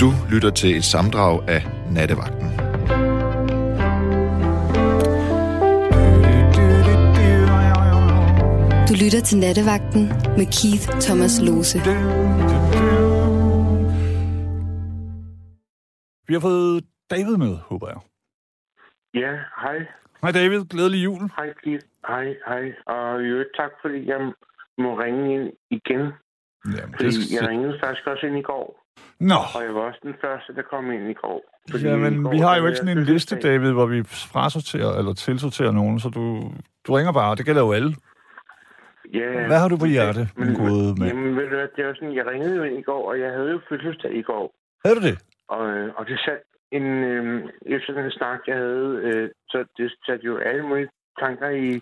Du lytter til et samdrag af Nattevagten. Du lytter til Nattevagten med Keith Thomas Lose. Vi har fået David med, håber jeg. Ja, hej. Hej David, glædelig jul. Hej, Keith. Hej, hej. Og jo, tak, fordi jeg må ringe ind igen. Jamen, Fordi jeg ringede faktisk også ind i går. Nå, Og jeg var også den første, der kom ind i går. Fordi jamen, går, vi har jo ikke sådan en liste. David, hvor vi frasorterer eller tilsorterer nogen, så du, du ringer bare, det gælder jo alle. Ja, Hvad har du på hjerte, men, min gode mand? Jamen, ved du hvad, det var sådan, jeg ringede jo ind i går, og jeg havde jo fødselsdag i går. Havde du det? Og, øh, og det satte en, øh, efter den snak, jeg havde, øh, så det satte jo alle mulige tanker i,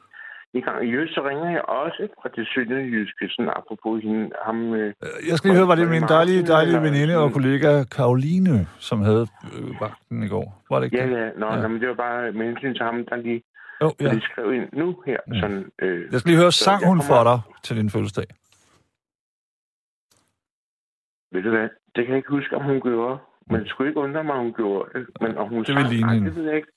i gang. I øvrigt, så ringer jeg også fra det sønderjyske, sådan apropos hende, ham... Øh, Jeg skal lige høre, var det min dejlige, dejlige veninde og kollega Karoline, som havde øh, vagten i går? Var det ikke ja, det? ja, nå, Ja. ja. men det var bare med hensyn til ham, der lige, Jo, ja. lige skrev ind nu her. Ja. Sådan, øh, Jeg skal lige høre, Så sang hun kommer- for dig til din fødselsdag? ved du hvad, det kan jeg ikke huske, om hun gjorde. Men det skulle ikke undre mig, om hun gjorde det. Men om hun Det vil sang- ligne nej, det ved jeg ikke.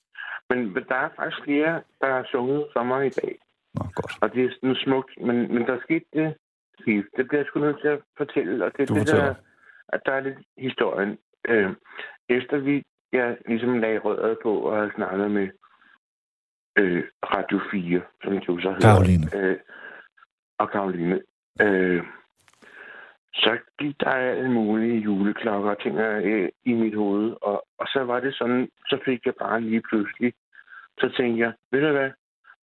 Men men der er faktisk flere, der har sunget for mig i dag. Nå, godt. Og det er sådan smukt. Men, men der skete det, Steve. Det bliver jeg sgu nødt til at fortælle. Og det, Du det der, at der er lidt historien. Øh, efter vi jeg ligesom lagde røret på og havde snakket med øh, Radio 4, som det jo så hedder. Karoline. Øh, og Karoline. Øh, så gik der alle mulige juleklokker og ting øh, i mit hoved. Og, og så var det sådan, så fik jeg bare lige pludselig, så tænkte jeg, ved du hvad,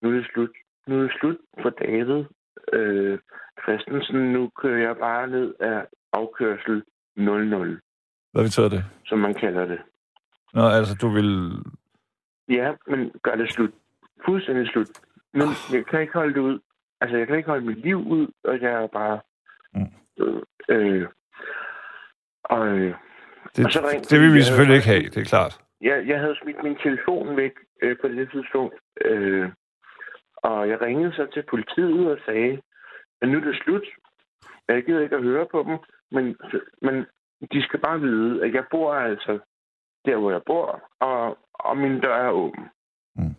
nu er det slut. Nu er det slut for David øh, Christensen. Nu kører jeg bare ned af afkørsel 00, Hvad betyder det? som man kalder det. Nå, altså, du vil... Ja, men gør det slut. Fuldstændig slut. Nu, jeg kan ikke holde det ud. Altså, jeg kan ikke holde mit liv ud, og jeg er bare... Mm. Øh, øh, og øh, Det, Og så ring- det vil vi selvfølgelig havde ikke have, det er klart. jeg, jeg havde smidt min telefon væk øh, på det tidspunkt. Øh, og jeg ringede så til politiet og sagde, at nu er det slut. Jeg gider ikke at høre på dem, men, men de skal bare vide, at jeg bor altså der, hvor jeg bor, og, og min dør er åben. Mm.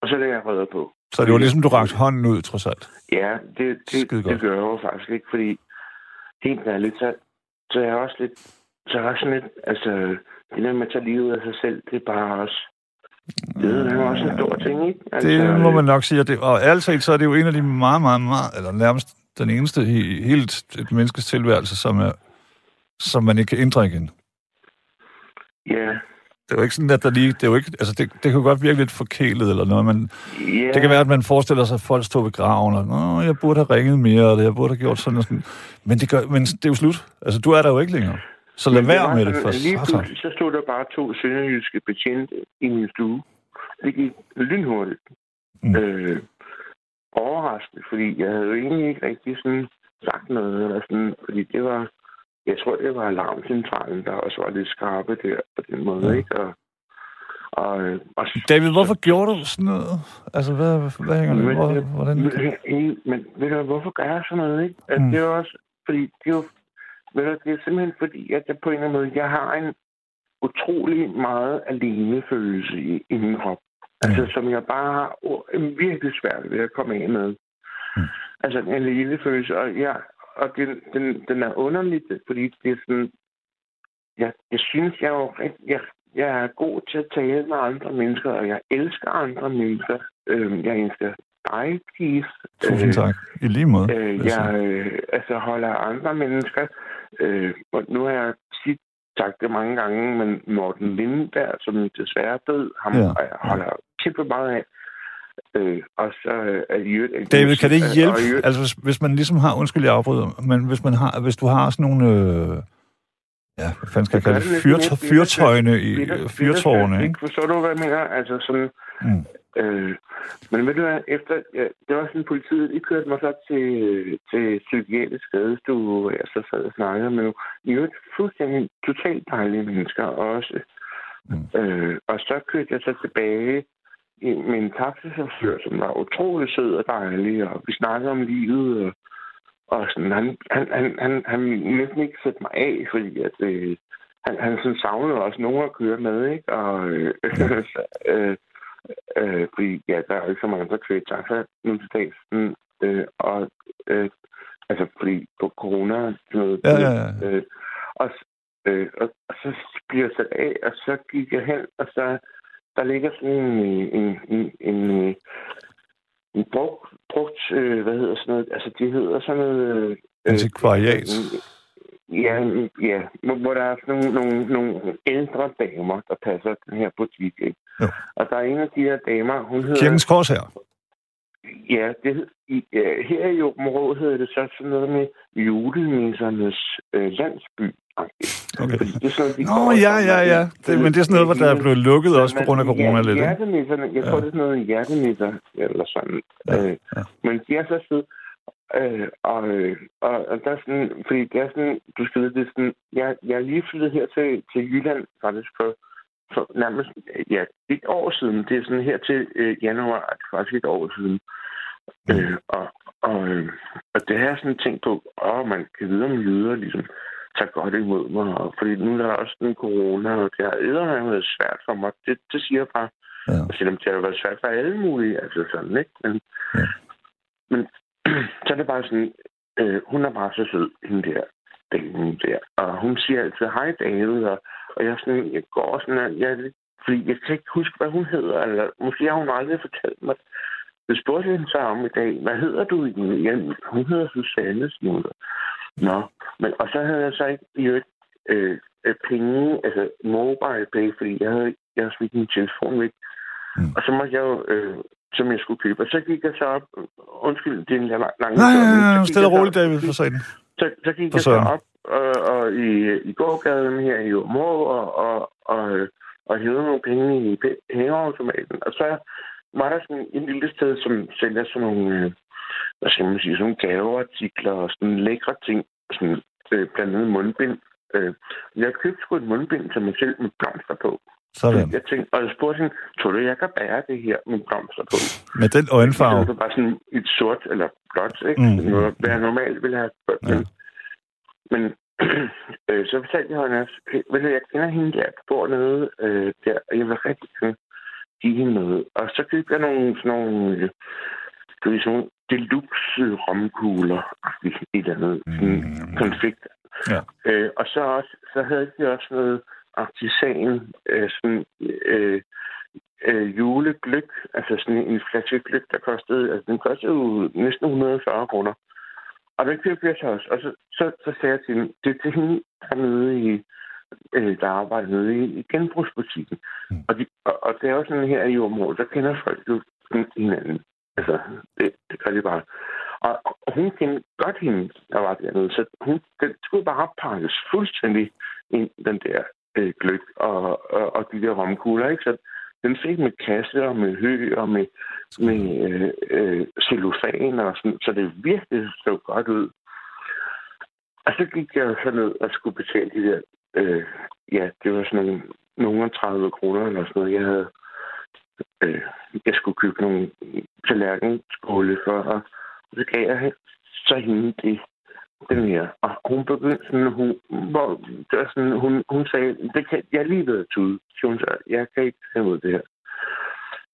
Og så lægger jeg rødder på. Så det var ligesom, du rakte hånden ud, trods alt. Ja, det, det, det gør jeg jo faktisk ikke, fordi helt ærligt, så, så er jeg også lidt, så er jeg også sådan lidt, altså, det der med at tage livet af sig selv, det er bare også, det er også en stor ting, ikke? Altså, Det må man nok sige. Og, det, og ærligt talt, så er det jo en af de meget, meget, meget, eller nærmest den eneste i helt et menneskes tilværelse, som, er, som man ikke kan ændre igen. Ja, Det er jo ikke sådan, at der lige... Det, er jo ikke, altså det, det kan jo godt virke lidt forkælet eller noget, men ja. det kan være, at man forestiller sig, at folk står ved graven, og Nå, jeg burde have ringet mere, eller jeg burde have gjort sådan og sådan. Men det, gør, men det er jo slut. Altså, du er der jo ikke længere. Så lad det være med det for Lige satan. pludselig, så stod der bare to sønderjyske betjente i min stue. Det gik lynhurtigt. Mm. Mm. Øh, overraskende, fordi jeg havde jo egentlig ikke rigtig sådan sagt noget, eller sådan, fordi det var, jeg tror, det var alarmcentralen, der også var lidt skarpe der på den måde, ja. ikke? Og, og, og, David, hvorfor gjorde du sådan noget? Altså, hvad, hvad hænger det? Men, Hvor, øh, hvordan? Men, men, ved du, hvorfor gør jeg sådan noget, ikke? Altså, Mm. mm. Det er også, fordi det er jo, du, det er simpelthen fordi, at jeg på en eller anden måde, jeg har en utrolig meget alenefølelse i, i min krop. Altså, Mm. som jeg bare har virkelig svært ved at komme af med. Mm. Altså, en alenefølelse, og, jeg, og den, den, den er underlig, fordi det er sådan, jeg, jeg synes, jeg er jo jeg, jeg er god til at tale med andre mennesker, og jeg elsker andre mennesker. Øh, jeg elsker dig, Keith. Tusind tak. I lige måde. Øh, jeg øh, altså holder andre mennesker. Øh, og nu har jeg tit sagt det mange gange, men Morten Lindenberg, som desværre er død, ham Ja. jeg holder kæmpe meget af. Øh, og så øh, er øvrigt... David, kan det hjælpe? øvrigt- Altså, hvis, hvis man ligesom har, undskyld, jeg afbryder, men hvis, man har, hvis du har sådan nogle, øh, ja, hvad fanden skal jeg Det kalde det, det fyrtøjne i fyrtårne, ikke? Forstår du, hvad jeg mener? Altså sådan... Mm. Øh, men ved du hvad, efter, ja, det var sådan, politiet, de kørte mig så til, til psykiatrisk skadestue, hvor jeg så sad og snakkede med nogle, i øvrigt fuldstændig totalt dejlige mennesker også. Mm. Øh, og så kørte jeg så tilbage i, en taxichauffør, som var utrolig sød og dejlig, og vi snakkede om livet, og, og sådan, han, han, han, han, han næsten ikke sætte mig af, fordi at, øh, han, han sådan savnede også nogen at køre med, ikke? Og, øh, øh, øh, fordi ja, der er jo ikke så mange, der kører taxa nu til dags. Mm, øh, og øh, altså, fordi på corona og sådan noget. Ja, ja, ja. Øh, og, øh, og, og, så bliver jeg sat af, og så gik jeg hen, og så der ligger sådan en, en, en, en, en brugt, brugt øh, hvad hedder sådan noget, altså det hedder sådan noget... Øh, Antikvariat. Ja, ja, hvor hvor der er sådan nogle, nogle, nogle ældre damer, der passer den her butik, ikke? Jo. Og der er en af de her damer, hun hedder... Kirkens Kors her. Ja, det, i, ja, her i Åben Rå hedder det så sådan noget med julenissernes øh, landsby. Okay. Fordi det er sådan, de Nå, går ja, ja, ja. Det, men det er sådan noget, hvor der er blevet lukket også på grund af corona lidt, ikke? Hjertenisserne, jeg tror, det er sådan noget hjertenisser, eller sådan. Ja, Øh, ja. Men de er så søde. Øh, og, øh, og, og der er sådan, fordi det er sådan, du skal vide, det er sådan, jeg, jeg er lige flyttet her til, til Jylland, faktisk for, for nærmest, ja, et år siden. Det er sådan her til øh, januar, er faktisk et år siden. Øh, og, og, øh, og det har jeg sådan tænkt på, åh, man kan vide, om jyder ligesom tager godt imod mig. Og, fordi nu er der også en corona, og det har eddermame været svært for mig. Det, det siger jeg bare. Ja. Og selvom det har været svært for alle mulige, altså sådan, ikke? Men, Ja. men så er det bare sådan, øh, hun er bare så sød, hende der, damen der. Og hun siger altid, hej David, og, og jeg, sådan, jeg går sådan, at jeg, fordi jeg kan ikke huske, hvad hun hedder, eller måske har hun aldrig fortalt mig. Det spurgte hende så om i dag, hvad hedder du egentlig? Ja, hun hedder Susanne, så. Nå, men, og så havde jeg så ikke i øvrigt, øh, øh, penge, altså mobile pay, fordi jeg havde, jeg havde smidt min telefon væk. Mm. Og så måtte jeg jo, øh, som jeg skulle købe. Og så gik jeg så op, undskyld, det er en lang, lang Nej, så nej, gik stille og roligt, David, for sagen. så, så gik For jeg så op og, og i, i gågaden her i Åmå og, og, og, og hævede nogle penge i pe- pengeautomaten. Og så var der sådan en lille sted, som sælger sådan nogle, øh, hvad skal man sige, sådan nogle gaveartikler og sådan lækre ting, sådan, øh, blandt andet mundbind. Øh, jeg købte sgu et mundbind til mig selv med blomster på. Sådan. Jeg tænkte, og jeg spurgte hende, tror du, jeg kan bære det her med blomster på? Med den øjenfarve. Det var bare sådan et sort eller blåt, ikke? Mm. Noget, hvad jeg normalt ville have. Ja. Men, øh, så fortalte jeg hende også, "Hey, ved du, jeg kender hende der, der bor nede øh, der, og jeg vil rigtig gerne give hende noget. Og så købte jeg nogle sådan nogle, øh, vi sige, sådan nogle deluxe romkugler, et eller andet, sådan Mm. konfekt. Ja. Øh, og så, også, så havde de også noget artisan, øh, sådan, øh, øh, julegløk, altså sådan en flaske gløk, der kostede, altså den kostede jo næsten 140 kroner. Og den købte jeg så også. Og så, så, så sagde jeg til hende, det er til hende dernede i, øh, der arbejder nede i, i genbrugsbutikken. Mm. Og, de, og, og det er jo sådan her i området, der kender folk jo hinanden. Altså, det, det gør de bare. Og, og hun kendte godt hende, der var dernede, så hun, den skulle bare pakkes fuldstændig ind, den der øh, gløk og, og, og de der romkugler, ikke? Så den fik med kasse og med hø og med, med øh, øh, cellofan og sådan, så det virkelig så godt ud. Og så gik jeg så ned og skulle betale de der, øh, ja, det var sådan nogle, nogle 30 kroner eller sådan noget, jeg havde, øh, jeg skulle købe nogle tallerkenskåle for, og så gav jeg så hende det, den her. Og hun begyndte sådan, hun, hvor, sådan, hun, hun sagde, det kan, jeg er lige ved at tude. Så hun sagde, jeg kan ikke tage ud det her.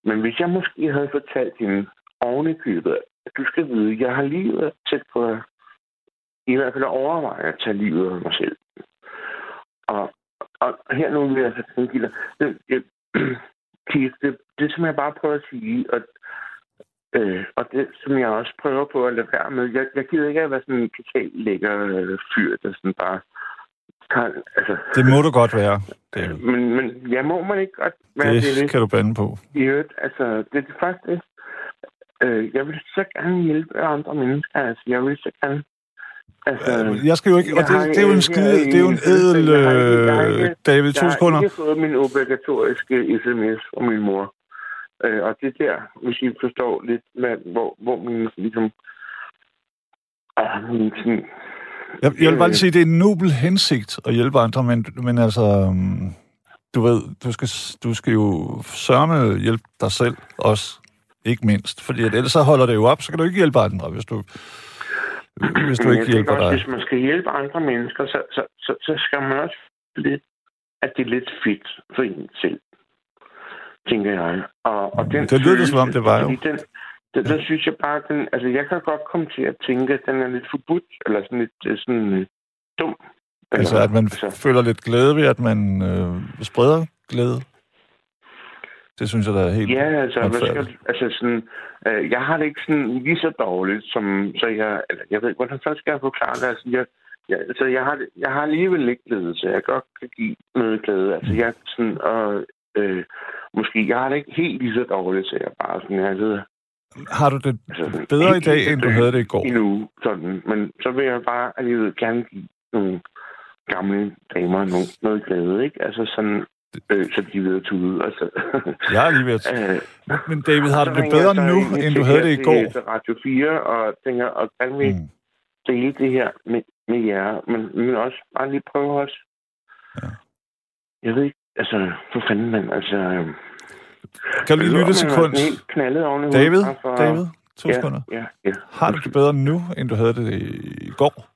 Men hvis jeg måske havde fortalt hende ovenikøbet, at du skal vide, jeg har lige været tæt på at i hvert fald overveje at tage livet af mig selv. Og, og her nu vil jeg så tænke dig, det, det, det, det, det det, det, det, det, at det, det, øh, og det som jeg også prøver på at lade være med, jeg, jeg gider ikke at være sådan en totalt lækker øh, fyr, der sådan bare kan, altså, Det må du godt være, David. men, men jeg må man ikke godt være det, Det kan du bande på. i øvrigt, altså, det er faktisk det. Øh, jeg vil så gerne hjælpe andre mennesker. Altså, jeg vil så gerne... Altså, Jeg skal jo ikke... Og jeg det, det er jo en skide... jeg Det er jo en edel... jeg jeg øh, David, to jeg sekunder. har ikke fået min obligatoriske sms fra min mor. Øh, og det er der, hvis I forstår lidt, med, hvor, hvor min ligesom... Min sådan, Jeg, jeg vil bare lige sige, det er en nobel hensigt at hjælpe andre, men, men altså... øhm, Du ved, du skal, du skal jo sørme hjælpe dig selv også, ikke mindst. Fordi at ellers så holder det jo op, så kan du ikke hjælpe andre, hvis du, hvis du ikke hjælper også, dig. Hvis man skal hjælpe andre mennesker, så, så, så, så skal man også lidt at det er lidt fedt for en selv, tænker jeg. Og, og den Det lyder det, som om det var jo. Den, den, den synes jeg bare, den, altså jeg kan godt komme til at tænke, at den er lidt forbudt, eller sådan lidt øh, sådan øh, dum. Altså, Eller, at man føler lidt glæde ved, at man øh, spreder glæde. Det synes jeg, der er helt... Ja, altså, hvad skal, altså sådan, øh, jeg har det ikke sådan lige så dårligt, som, så jeg, eller, jeg ved ikke, hvordan først skal jeg forklare det, altså, jeg, jeg, altså, jeg har, jeg har alligevel ikke glæde, så jeg godt kan give noget glæde, altså, jeg sådan, og, øh, måske, jeg har det ikke helt lige så dårligt, så jeg bare sådan, jeg ved, Har du det altså, bedre i dag, end du havde det i går? Endnu, sådan, men så vil jeg bare alligevel gerne give nogle gamle damer noget, noget glæde, ikke? Altså sådan, øh, så de ved at tude, altså. Jeg er lige ved at... øh, Men David, har du det bedre jeg nu, end du havde det i går? Til Radio 4 og tænker, og gerne vil Mm. dele det her med, med jer, men, men også bare lige prøve også. Ja. Jeg ved ikke, altså, for fanden, mand, altså... øhm, Kan du lige lytte sådan helt knaldet oven i David, for- David, to ja, sekunder. Ja, ja. Har du det bedre nu, end du havde det i går?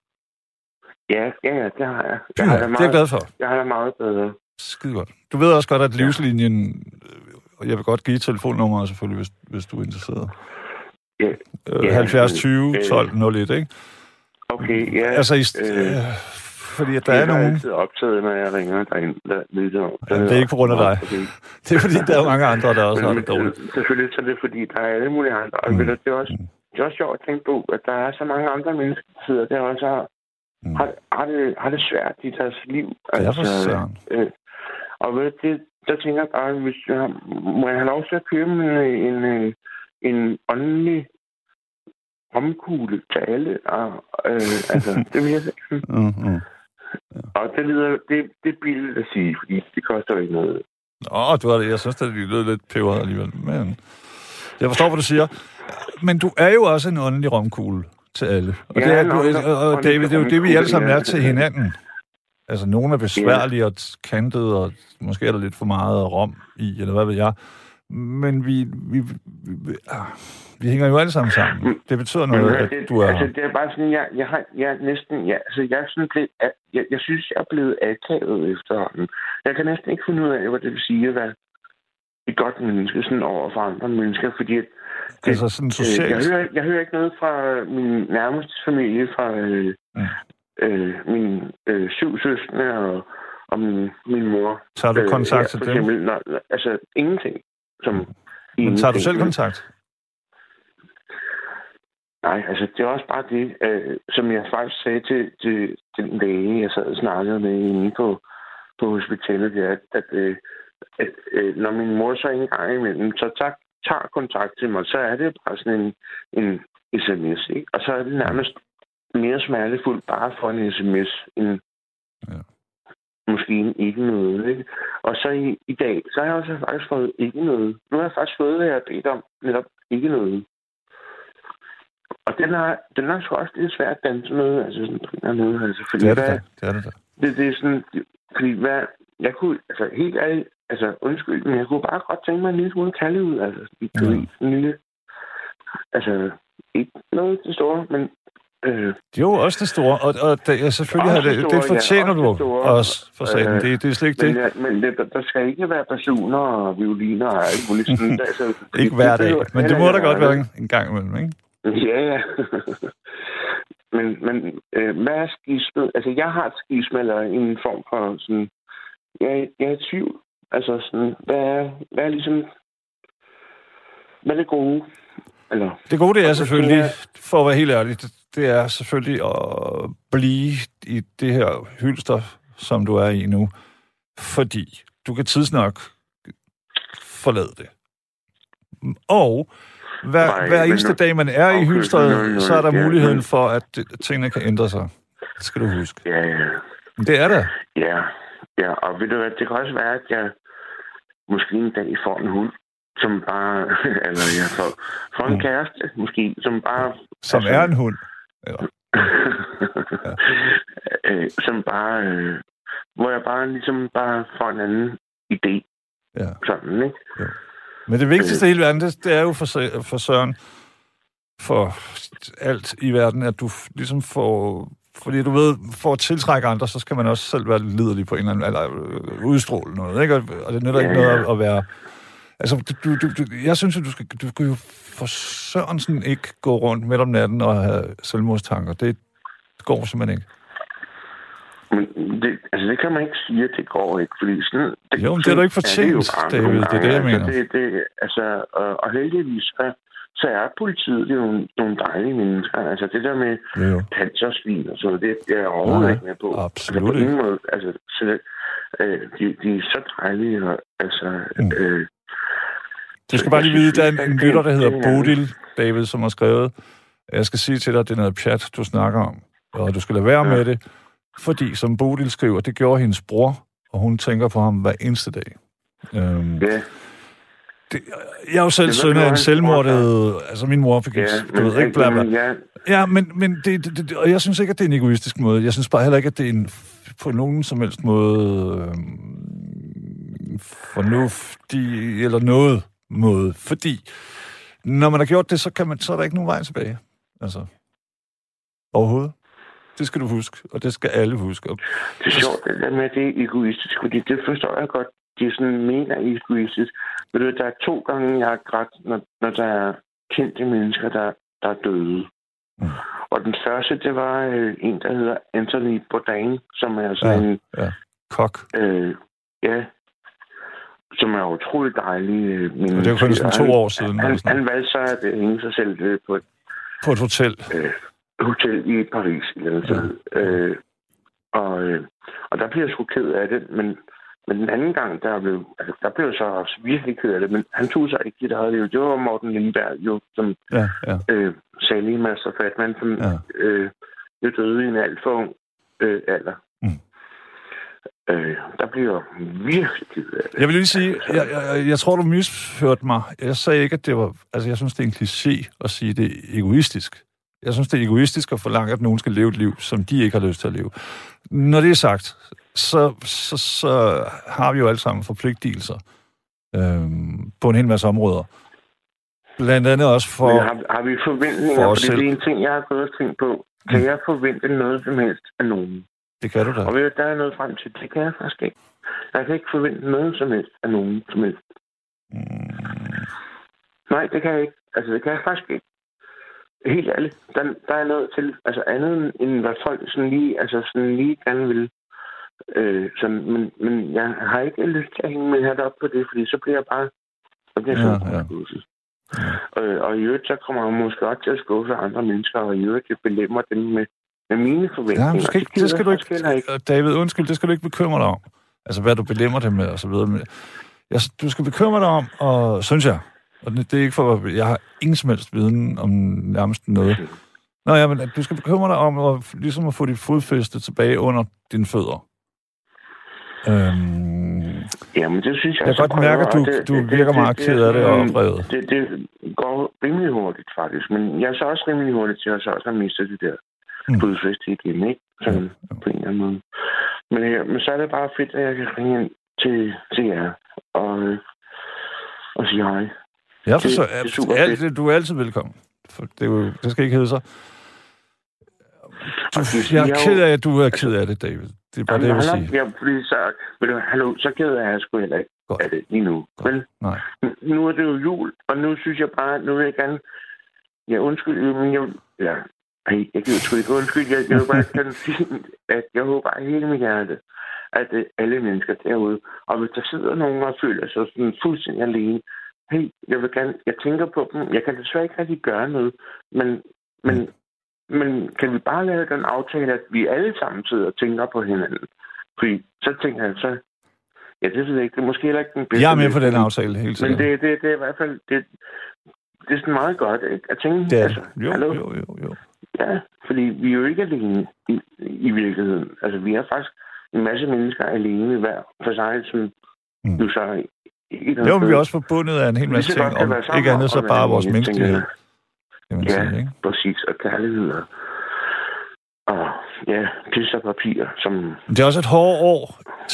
Ja, ja, ja, det har jeg. Jeg har det det er jeg meget, glad for. jeg har det meget bedre. Skide godt. Du ved også godt, at livslinjen... øh, Og jeg vil godt give telefonnummeret selvfølgelig, hvis, hvis du er interesseret. Ja, Øh, Ja, 70 20 øh, 12 01, ikke? okay, ja. Altså, i, øh, øh, fordi at der jeg er nogen... altid optaget, når jeg ringer derind. Der, ligesom, Ja, det er ikke på grund af dig. Okay. Det er fordi, der er mange andre, der også har det dårligt. men, selvfølgelig så er det, fordi der er alle mulige andre. Og Mm. mm. det, er også, det er også sjovt at tænke på, at der er så mange andre mennesker, der sidder der også har, Mm. har, har, det, har det svært i deres liv. Ja, for søren. øh, og ved det, der tænker jeg bare, hvis jeg, har- må jeg have lov til at købe en, en, en, en åndelig romkugle til alle. Og, øh, altså, det vil jeg sige. Mm, mm. Og det, lyder, det, det er billigt at sige, fordi det koster ikke noget. Åh, du har det. Jeg synes, at det lød lidt peberet alligevel. Men jeg forstår, hvad du siger. Men du er jo også en åndelig romkugle til alle. Og, Ja, det er, du, og, David, det er jo det, vi alle sammen ja. er til hinanden. Altså, nogle er besværlige og kantede, og måske er der lidt for meget rom i, eller hvad ved jeg. Men vi, vi, vi, vi, ah, vi hænger jo alle sammen sammen. Det betyder noget, Men, at det, du er... Altså, det er bare sådan, jeg, jeg har jeg næsten... Jeg, altså, jeg er sådan blevet... Jeg, jeg synes, jeg er blevet akavet efterhånden. Jeg kan næsten ikke finde ud af, hvad det vil sige at være et godt menneske sådan over for andre mennesker, fordi at, det, Altså sådan øh, jeg, socialt. hører, jeg hører ikke noget fra min nærmeste familie, fra øh, Mm. øh, mine øh, syv søskende og, og min, min mor. Tager du Øh, kontakt ja, til dem? Eksempel, når, altså, ingenting. Som, Men tager du selv kontakt? Nej, altså det er også bare det, øh, som jeg faktisk sagde til, til, den læge, jeg sad og snakkede med inde på, på hospitalet, det er, at, at, øh, at øh, når min mor så en gang imellem, så tager, tager kontakt til mig, så er det bare sådan en, en sms, ikke? Og så er det nærmest mere smertefuldt bare for en sms, end Ja. Måske ikke noget, ikke? Og så i, i dag, så har jeg også faktisk fået ikke noget. Nu har jeg faktisk fået, hvad jeg har bedt om, netop ikke noget. Og den har, den har sgu også lidt svært at danse med, altså sådan anden måde, altså, fordi Det er det hvad. Det er det det, det er sådan, fordi hvad, jeg kunne, altså helt ærligt, altså undskyld, men jeg kunne bare godt tænke mig en lille smule kalde ud, altså i ja. en lille, altså ikke noget til store, men øh, Det jo også det store, og, og det, ja, selvfølgelig har det, det det store, fortjener ja, du også det store. også, for satan. Øh, Det, det er slet ikke men, det. ja, men det, der, skal ikke være personer og violiner og alt muligt sådan. altså, Ikke hver dag, behøver men det må der godt være en, en gang imellem, ikke? Ja, ja. men men øh, hvad er skisme? Altså, jeg har et skisme, eller en form for sådan... Jeg, jeg er i tvivl. Altså, sådan, hvad er, hvad er ligesom... Hvad er det gode? Eller, Det gode det er Og så selvfølgelig, for at være helt ærlig, det, er selvfølgelig at blive i det her hylster, som du er i nu. Fordi du kan tidsnok forlade det. Og hver, Nej, hver men eneste nu- dag, man er i Okay, hylstret, nu- nu- så er der ja, muligheden men- for, at tingene kan ændre sig. Det skal du huske. ja, ja. Men det er der. Ja, ja. Og ved du hvad, det kan også være, at jeg måske en dag får en hund, som bare... eller jeg får, får en Mm. kæreste, måske, som bare... Som altså- er en hund. Eller, øh, som bare... Øh, hvor jeg bare ligesom bare får en anden idé. ja. Sådan, ikke? Men det vigtigste i hele verden, det, det er jo for, for Søren, for alt i verden, at du ligesom får fordi du ved, for at tiltrække andre, så skal man også selv være lidt liderlig på en eller anden, eller øh, udstråle noget, ikke? Og, det nytter Ja, ikke noget ja. at være... Altså, du, du, du, jeg synes, at du skal, du skal jo for Sørensen ikke gå rundt midt om natten og have selvmordstanker. Det går simpelthen ikke. Men det, altså, det kan man ikke sige, at det går ikke, fordi sådan... Det, Jo, men det er du ikke fortjent, bare David. nogle Det er det, jeg gange. mener. Altså, det, det, altså, og, og heldigvis, så, så er politiet jo nogle, nogle dejlige mennesker. Altså, det der med Jo, jo. pansersvin og sådan det det er jeg overhovedet ikke med på. absolut altså, på ingen måde. Altså, så, øh, de, de er så dejlige, og altså... Mm. Øh, Du skal bare lige vide, der er en, lytter, der hedder er- Bodil, David, som har skrevet, jeg skal sige til dig, at det er noget pjat, du snakker om, og du skal lade være med det, fordi, som Bodil skriver, det gjorde hendes bror, og hun tænker på ham hver eneste dag. Øhm, ja, det, jeg er jo selv søn af en selvmordet, altså min mor fik, ja, du ved ikke, bla bla. men Ja, Ja, men, men det, det, det, og jeg synes ikke, at det er en egoistisk måde. Jeg synes bare heller ikke, at det er en på nogen som helst måde øhm, fornuftig eller noget måde. Fordi når man har gjort det, så, kan man, så er der ikke nogen vej tilbage. Altså, overhovedet. Det skal du huske, og det skal alle huske. Og, Det er sjovt, det der med, at det er egoistisk, fordi det forstår jeg godt. De sådan mener egoistisk. Men du, ved, der er to gange, jeg har grædt, når, når der er kendte mennesker, der, der er døde. Mm. Og den første, det var øh, en, der hedder Anthony Bourdain, som er sådan Ja. en, kok. øh, ja, som er utrolig dejlig. Øh, min Og det er jo kun sådan to han- år siden. Han, sådan han noget. valgte så at øh, hænge sig selv øh, på et På et hotel. hotel i Paris eller Ja. sted. Øh, og, øh, og der blev jeg sgu ked af det, men, men den anden gang, der blev, altså, der blev jeg så også virkelig ked af det, men han tog sig ikke sit eget liv. Det var Morten Lindberg, jo, som Ja, ja. øh, salige Master Fatman, som ja. øh, jo døde i en alt for ung øh, alder. Mm. Øh, der blev jeg virkelig ked af det. Jeg vil lige sige, jeg, jeg, jeg tror, du misførte mig. Jeg sagde ikke, at det var... Altså, jeg synes, det er en kliché at sige, at det er egoistisk. Jeg synes, det er egoistisk at forlange, at nogen skal leve et liv, som de ikke har lyst til at leve. Når det er sagt, så, så, så har vi jo alle sammen forpligtelser øhm, på en hel masse områder. Blandt andet også for... Men har, har vi forventninger? for For det er en ting, jeg har gået og tænkt på. Kan jeg forvente noget som helst af nogen? Det kan du da. Og ved der er noget frem til. Det kan jeg faktisk ikke. Jeg kan ikke forvente noget som helst af nogen som helst. Mm, Nej, det kan jeg ikke. Altså, det kan jeg faktisk ikke. Helt ærligt. Der, der er noget til, altså andet end hvad folk sådan lige, altså sådan lige gerne vil. Øh, sådan, men, men jeg har ikke lyst til at hænge min hat op på det, fordi så bliver jeg bare, så bliver jeg Ja, sådan ja. ja, øh, Og i øvrigt, så kommer jeg måske også til at skuffe andre mennesker, og i øvrigt, det belemmer dem med, med mine forventninger. Ja, skal Det ikke, gider det skal du heller ikke, David, undskyld, det skal du ikke bekymre dig om. Altså, hvad du belemmer det med, og så videre. Jeg, du skal bekymre dig om, og synes jeg, og det, det er ikke for, jeg har ingen som helst viden om nærmest noget. Nå ja, men du skal bekymre dig om at, ligesom at få dit fodfæste tilbage under dine fødder. Øhm, Jamen, det synes jeg jeg kan godt mærke, at du, det- du det- virker det- meget det- ked af det og oprevet. Det, det går rimelig hurtigt, faktisk. Men jeg er så også rimelig hurtigt til at så også have mistet det der Mm. mm. fodfæste igen, ikke? Sådan på en eller anden måde. Men, ja, men så er det bare fedt, at jeg kan ringe ind til, til jer og, øh, og sige hej. Jeg forstår, det er super alt, fedt. du er altid velkommen. For det, er jo, det skal ikke hedde sig. Du, det- jeg er jeg ked af, at du er ked af det, David. Det er bare det, jeg vil Jamen, sige. Jeg, fordi så, du, hallo, så ked af, at jeg sgu heller ikke Godt. af det lige nu. Godt. Men Nej. nu er det jo jul, og nu synes jeg bare, nu vil jeg gerne... Ja, undskyld, men jeg... Ja, ej, jeg gider sgu ikke undskyld. Jeg, jeg vil bare gerne sige, at jeg håber af hele mit hjerte, at øh, alle mennesker derude, og hvis der sidder nogen og føler sig sådan fuldstændig alene, hey, jeg vil gerne, jeg tænker på dem, jeg kan desværre ikke rigtig gøre noget, men, men, men kan vi bare lave den aftale, at vi alle sammen sidder og tænker på hinanden? Fordi så tænker jeg så, ja, det ved jeg ikke, det er måske heller ikke den bedste Jeg er med på den aftale, helt Men sikkert. det, det, det er i hvert fald, det, det er sådan meget godt ikke? at tænke, er, altså, jo, hallo? jo, jo, jo. Ja, fordi vi er jo ikke alene i, i virkeligheden. Altså, vi er faktisk en masse mennesker alene hver for sig, som Mm. nu så er et Jo, men vi også forbundet af en hel masse ting, om ikke andet så bare vores menneskelighed, Ja. sige, ikke? Præcis, og kærlighed og, og ja, pis og papir, som... Det er også et hårdt år,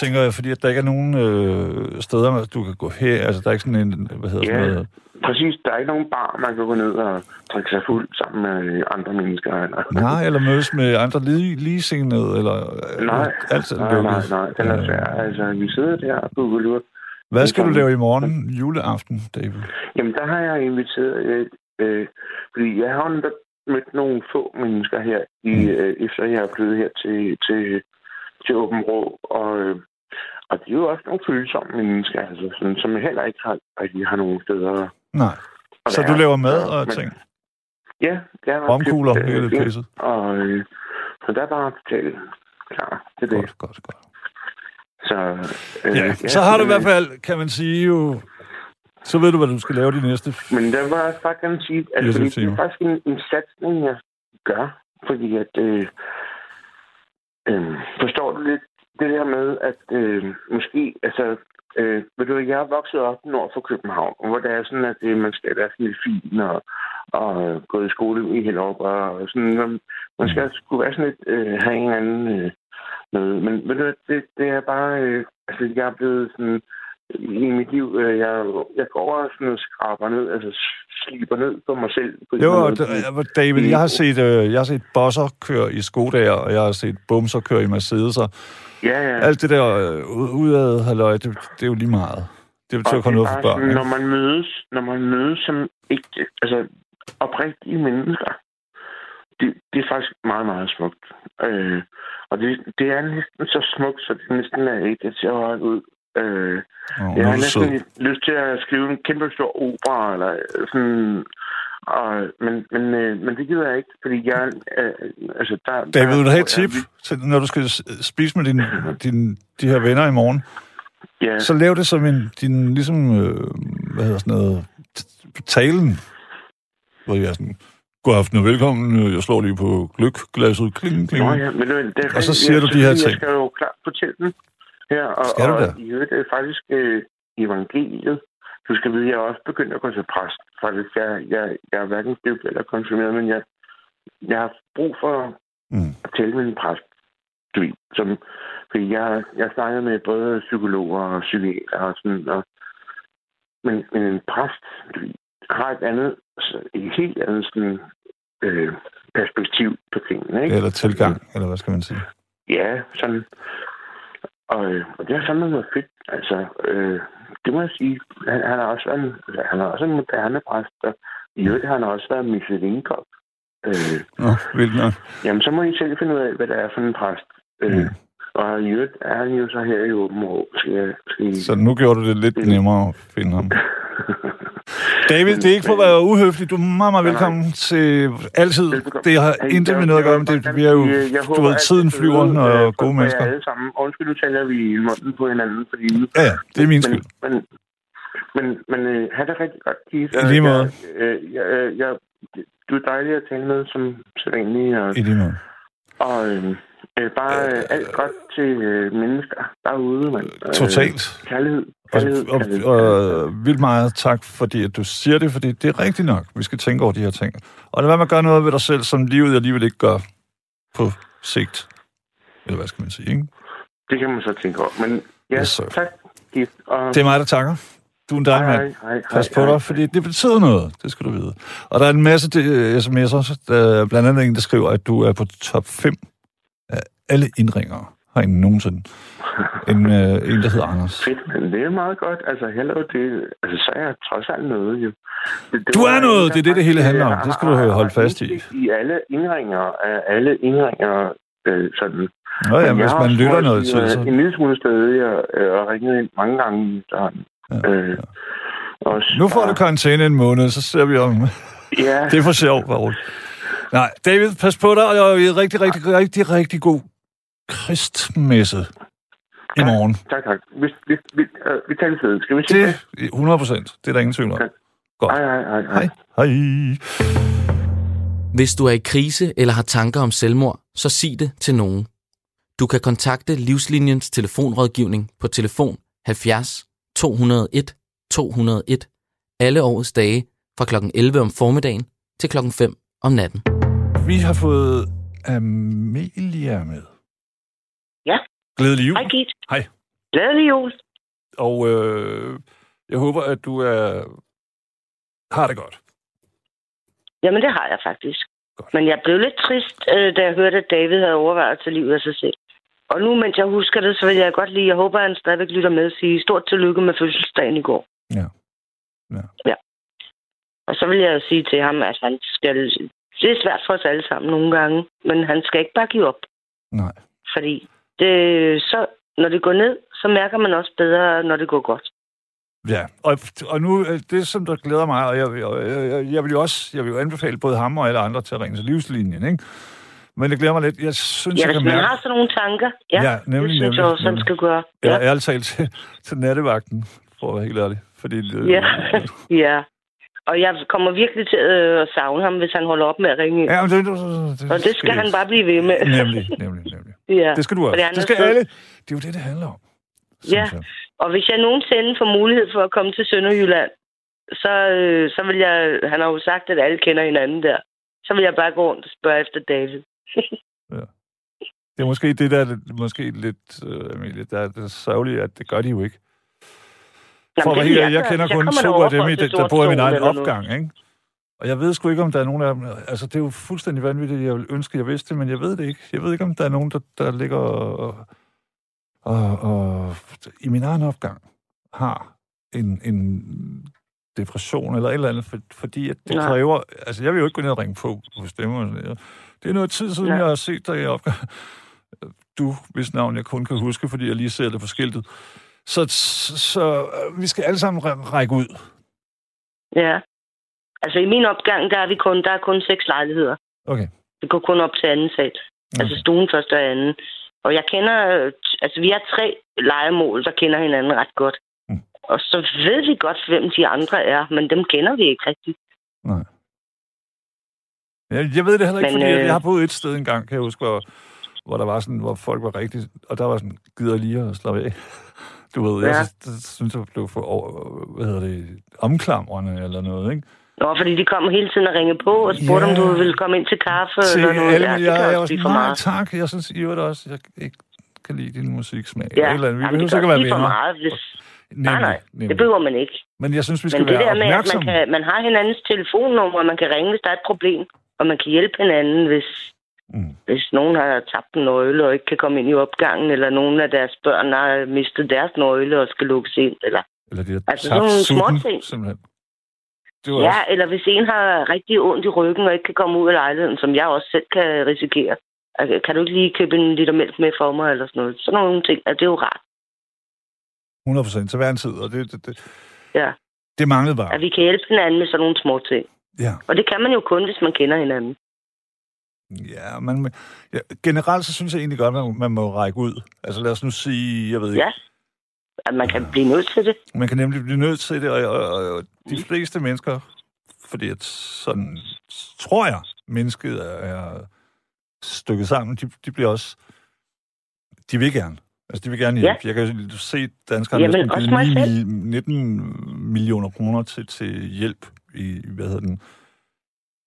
tænker jeg, fordi at der ikke er nogen øh, steder, du kan gå her. Altså, der er ikke sådan en, hvad hedder Ja. sådan noget... præcis. Der er ikke nogen bar, man kan gå ned og drikke sig fuld sammen med andre mennesker. Eller, Nej, eller mødes med andre lige, ligesindede, eller... nej, alt nej, nej, lukket. nej, den er svær. Altså, vi sidder der på Gulurt. Hvad skal du lave i morgen, juleaften, David? Jamen, der har jeg inviteret... Øh, øh, fordi jeg har netop mødt nogle få mennesker her, i, Mm. øh, efter jeg er flyttet her til, til, til Åben Rå. Og, øh, og de er jo også nogle følsomme mennesker, altså, sådan, som heller ikke har, rigtig har nogen steder Nej. at Så du laver mad og Men- ting? Ja, jeg har Romkugler, købt, øh, hele pisset? Og, øh, så der er bare totalt klar til det. Godt, godt, godt. Så, øh, Ja, så har du i hvert fald, kan man sige jo... Så ved du, hvad du skal lave de næste... Men der var at 24 fordi det er faktisk en, en satsning, jeg gør. Fordi at... Øh, øh, forstår du lidt det der med, at øh, måske... Altså, øh, ved du, jeg er vokset op nord for København, hvor det er sådan, at øh, man skal være lidt fin og, og øh, gå i skole i Hellerup, og sådan, man, man skal skulle være sådan lidt, øh, have en eller anden øh, noget. Men ved du, det, det er bare... Øh, altså, jeg er blevet sådan i mit liv, øh, jeg, jeg går over sådan og skraber ned, altså sliber ned på mig selv. På Jo, d- øh, David, jeg har set, øh, jeg har set bosser køre i Skodaer, og jeg har set bumser køre i Mercedes'er. Ja, ja. Alt det der øh, ud- udad, halløj, det, det er jo lige meget. Det betyder kun noget for børn, sådan? Når man mødes, når man mødes som ikke, altså oprigtige mennesker, det, det er faktisk meget, meget smukt. Øh, og det, det er næsten så smukt, så det næsten er ikke, ser højt ud. Øh, Nå, jeg har næsten lyst til at skrive en kæmpe stor opera, eller sådan... Og, men, men, øh, men det gider jeg ikke, fordi jeg... Øh, altså, der, David, vil du have et der- tip, til, når du skal spise med din, din, de her venner i morgen? Ja, Så lav det som en, din, ligesom, øh, hvad hedder sådan noget, talen. Hvor jeg er sådan, god aften og velkommen, jeg slår lige på gløkglasset, kling, kling. Nå, ja, men det, er Og så siger Jeg du de her ting. Jeg skal jo klart fortælle den her. Og, Skal du og det? i øvrigt er det faktisk øh, evangeliet. Du skal vide, at jeg er også begyndt at gå til præst. Faktisk, jeg, jeg, jeg er hverken døbt eller konfirmeret, men jeg, jeg har brug for Mm. at tale med en præst. Du ved, som, fordi jeg, jeg snakkede med både psykologer og psykiater og sådan, og, men, men en præst du ved, har et andet, altså, et helt andet sådan, øh, perspektiv på tingene. Ikke? Eller tilgang, eller hvad skal man sige? Ja, sådan. Og, øh, og det har fandme været fedt. Altså, øh, det må jeg sige. Han, han, har også været en, han er også en moderne præst, og i øvrigt har han også været Michelin-kok. Øh, Nå, vildt nok. jamen, så må I selv finde ud af, hvad det er for en præst. Øh, Mm. Og i øvrigt er han jo så her i Åben Rå. Skal jeg, skal I... Så nu gjorde du det lidt nemmere at finde ham. David, det er ikke for at være uhøflig. Du er meget, meget velkommen til altid. Det har Hey, intet med noget at gøre, men det, vi er jo, du ved, tiden flyver, når øh, gode mennesker. Alle sammen. Undskyld, nu taler vi i munden på hinanden, fordi... Ja, ja, det er min skyld. Men, men, men, men øh, have det rigtig godt, Keith. I lige måde. Jeg, øh, jeg, øh, jeg, du er dejlig at tale med, som sædvanlig. Og, I lige måde. og øh, øh, bare øh, alt godt til øh, mennesker derude, mand. Øh, Totalt. Kærlighed. Og, Kærlighed, og, kærlighed, og kærlighed. vildt meget tak, fordi at du siger det, fordi det er rigtigt nok. Vi skal tænke over de her ting. Og det er, at man gør noget ved dig selv, som livet alligevel ikke gør på sigt. Eller hvad skal man sige, ikke? Det kan man så tænke over. Men ja, Yes, sir. tak, Keith. Og, Det er mig, der takker. Du er en dejlig mand. Pas på hej, dig, fordi det betyder noget. Det skal du vide. Og der er en masse øh, sms'er. Er blandt andet en, der skriver, at du er på top 5 af alle indringere herinde nogensinde. En, øh, en der hedder Anders. Fedt, men det er meget godt. Altså, hello, det, altså, så er jeg trods alt noget, jo. Det, det Du er noget, en, det er det, det hele der handler om. Det skal du har- holde har fast i. I alle indringer, af alle indringer, øh, sådan. Nå ja, Men jeg hvis har man også lytter prøvet noget til, så... øh, En lille smule stedig og, øh, og ringet ind mange gange. Ja, Øh, også, Nu får du karantæne en måned, så ser vi om... Ja, Det er for sjov, Paul. Nej, David, pas på dig, og en rigtig, rigtig, rigtig, rigtig god kristmesse i morgen. tak, tak. Vi, vi, vi, øh, vi taler ved. Skal vi se Det er 100 procent. Det er der ingen tvivl om. Okay. Godt. Hej, hej, hej, hej. Hej. Hej. Hvis du er i krise eller har tanker om selvmord, så sig det til nogen. Du kan kontakte Livslinjens telefonrådgivning på telefon 70 201 201 alle årets dage fra kl. 11 om formiddagen til kl. 5 om natten. Vi har fået Amelia med. Ja. Glædelig jul. Hej, Git. Hej. Glædelig jul. Og øh, jeg håber, at du er har det godt. Jamen, det har jeg faktisk. Godt. Men jeg blev lidt trist, øh, da jeg hørte, at David havde overvejet tage livet af sig selv. Og nu, mens jeg husker det, så vil jeg godt lige, jeg håber, at han stadigvæk lytter med, sige stort tillykke med fødselsdagen i går. Ja. Og så vil jeg sige til ham, at han skal... Det er svært for os alle sammen nogle gange, men han skal ikke bare give op. Nej. Fordi det, så, når det går ned, så mærker man også bedre, når det går godt. Ja, og, og nu, øh, det som der glæder mig, og jeg, jeg, jeg, jeg vil jo også jeg vil jo anbefale både ham og alle andre til at ringe til livslinjen, ikke? Men det glæder mig lidt. Jeg synes, Ja, jeg kan man mærke... har sådan nogle tanker, ja, Ja, nemlig, det synes nemlig, jeg også, nemlig. skal gøre. Jeg er ærligt talt til, til nattevagten, for at være helt ærlig. Fordi, øh, Ja, ja. Og jeg kommer virkelig til øh, at savne ham, hvis han holder op med at ringe ja men det, det, det, Og det skal han bare blive ved med. Nemlig, nemlig, nemlig. ja. Det skal du også. Det skal alle. Det er jo det, det handler om. Ja. jeg. Og hvis jeg nogensinde får mulighed for at komme til Sønderjylland, så, øh, så vil jeg... Han har jo sagt, at alle kender hinanden der. Så vil jeg bare gå rundt og spørge efter David. Det er måske det, der er måske lidt, øh, Emilie, der er det sørgelige, at det gør de jo ikke. For Jamen, være det helt jeg gøre. kender Jeg kun kommer to af dem, for i der bor i min egen noget. opgang, ikke? Og jeg ved sgu ikke, om der er nogen af dem... Altså, det er jo fuldstændig vanvittigt. Jeg vil ønske, jeg vidste det, men jeg ved det ikke. Jeg ved ikke, om der er nogen, der, der ligger og, og, og i min egen opgang har en, en depression eller et eller andet, for, fordi at det Nej. kræver... Altså, jeg vil jo ikke gå ned og ringe på på stemmer. Det er noget tid siden, Nej. jeg har set dig i opgang. Du, hvis navn jeg kun kan huske, fordi jeg lige ser det på skiltet. Så, så, så øh, vi skal alle sammen ræ- række ud. Ja. Altså, i min opgang, der er, vi kun, der er kun seks lejligheder. Okay. Det går kun op til anden sal. Altså stuen første og anden. Og jeg kender, altså vi er tre legemål, der kender hinanden ret godt. Mm. Og så ved vi godt, hvem de andre er, men dem kender vi ikke rigtigt. Nej. Jeg, jeg ved det heller ikke, Men, fordi øh... jeg har boet et sted engang, kan jeg huske, hvor, hvor der var sådan, hvor folk var rigtig, og der var sådan, gider lige at slappe af. Du ved, ja. Jeg synes, synes, jeg blev for, over, hvad hedder det, omklamrende eller noget, ikke? Nå, fordi de kom hele tiden og ringe på og spurgte, Ja. om du ville komme ind til kaffe Til eller noget. alle, Ja, jeg, det jeg, kan jeg, også for meget. tak. Jeg synes i øvrigt også, jeg ikke kan lide din musiksmag. Ja, Eller, et eller andet. vi Jamen, behøver også være blive for venner. meget, hvis... Nemlig, Nej, nej, nemlig. det behøver man ikke. Men jeg synes, vi skal Men det være der med, at man, kan, man har hinandens telefonnummer, og man kan ringe, hvis der er et problem, og man kan hjælpe hinanden, hvis, Mm. hvis nogen har tabt en nøgle og ikke kan komme ind i opgangen, eller nogen af deres børn har mistet deres nøgle og skal lukkes ind, eller Eller det er Altså, tabt sådan nogle småting. simpelthen. Det var Ja, også, eller hvis en har rigtig ondt i ryggen og ikke kan komme ud af lejligheden, som jeg også selv kan risikere. Altså, kan du ikke lige købe en liter mælk med for mig, eller sådan noget? Sådan nogle ting, altså, det er jo rart, 100 procent til hver en tid, og det, det, det, ja. det manglede bare. at vi kan hjælpe hinanden med sådan nogle små ting. Ja. Og det kan man jo kun, hvis man kender hinanden. Ja, man, ja, generelt så synes jeg egentlig godt, at man, man må række ud. Altså lad os nu sige, jeg ved ikke, Ja. At man kan blive nødt til det. man kan nemlig blive nødt til det, og, og, og, og de fleste mennesker, fordi at sådan, tror jeg, mennesket er, er stykket sammen, de, de bliver også, de vil gerne. Altså, de vil gerne hjælpe. Ja. Jeg kan se, at danskerne Jamen, har også givet mig 9, selv. mil- 19 millioner kroner til, til hjælp i, hvad hedder den?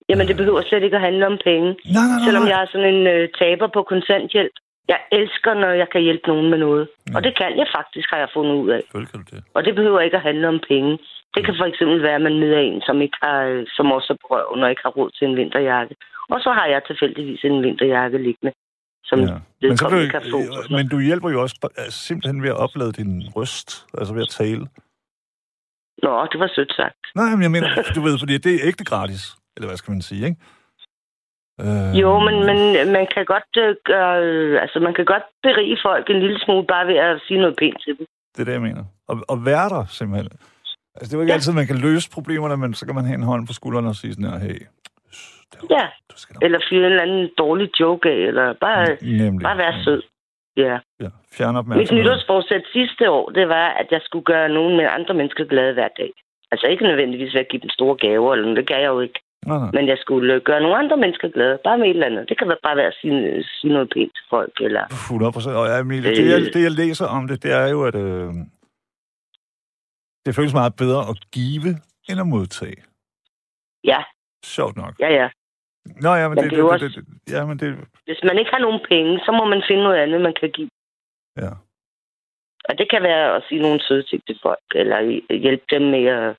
Jamen, det behøver slet ikke at handle om penge. Nej, nej, nej. Selvom jeg er sådan en øh, taber på kontanthjælp. Jeg elsker, når jeg kan hjælpe nogen med noget. Ja. Og det kan jeg faktisk, har jeg fundet ud af. Selvfølgelig kan du det. Og det behøver ikke at handle om penge. Det kan for eksempel være, at man møder en, som, ikke har, øh, som også er på røven og ikke har råd til en vinterjakke. Og så har jeg tilfældigvis en vinterjakke liggende, som Ja. Men, så vil, kan få. men du hjælper jo også simpelthen ved at oplade din røst, altså ved at tale. Nå, det var sødt sagt. Nej, men jeg mener, du ved, fordi det er ægte gratis. Eller hvad skal man sige, ikke? Øh, Jo, men, men man kan godt øh, gøre, øh, altså man kan godt berige folk en lille smule bare ved at sige noget pænt til dem. Det er det, jeg mener. Og, og være der, simpelthen. Altså, det er jo ikke ja. Altid, man kan løse problemerne, men så kan man have en hånd på skulderen og sige sådan her, hey, er, Ja, du skal nok. eller fyre en eller anden dårlig joke af, eller bare, Nemlig. bare være sød. Ja. Ja, fjern Mit opmærksomhed. nytårsforsæt sidste år, det var, at jeg skulle gøre nogen med andre mennesker glade hver dag. Altså ikke nødvendigvis ved at give dem store gaver, eller noget, det kan jeg jo ikke. Nej, nej. Men jeg skulle øh, gøre nogle andre mennesker glade, bare med et eller andet. Det kan bare være at sige, sige noget pænt til folk, eller... 100 procent. Og Emilie, det, jeg, det, jeg læser om det, det er jo, at øh, det føles meget bedre at give, end at modtage. Ja, Sjovt nok. ja, ja. Nå ja, men Men det, er det, det, også- det, det, ja, men det, Hvis man ikke har nogen penge, så må man finde noget andet, man kan give. ja. Og det kan være at sige nogle søde ting til folk, eller hjælpe dem med at...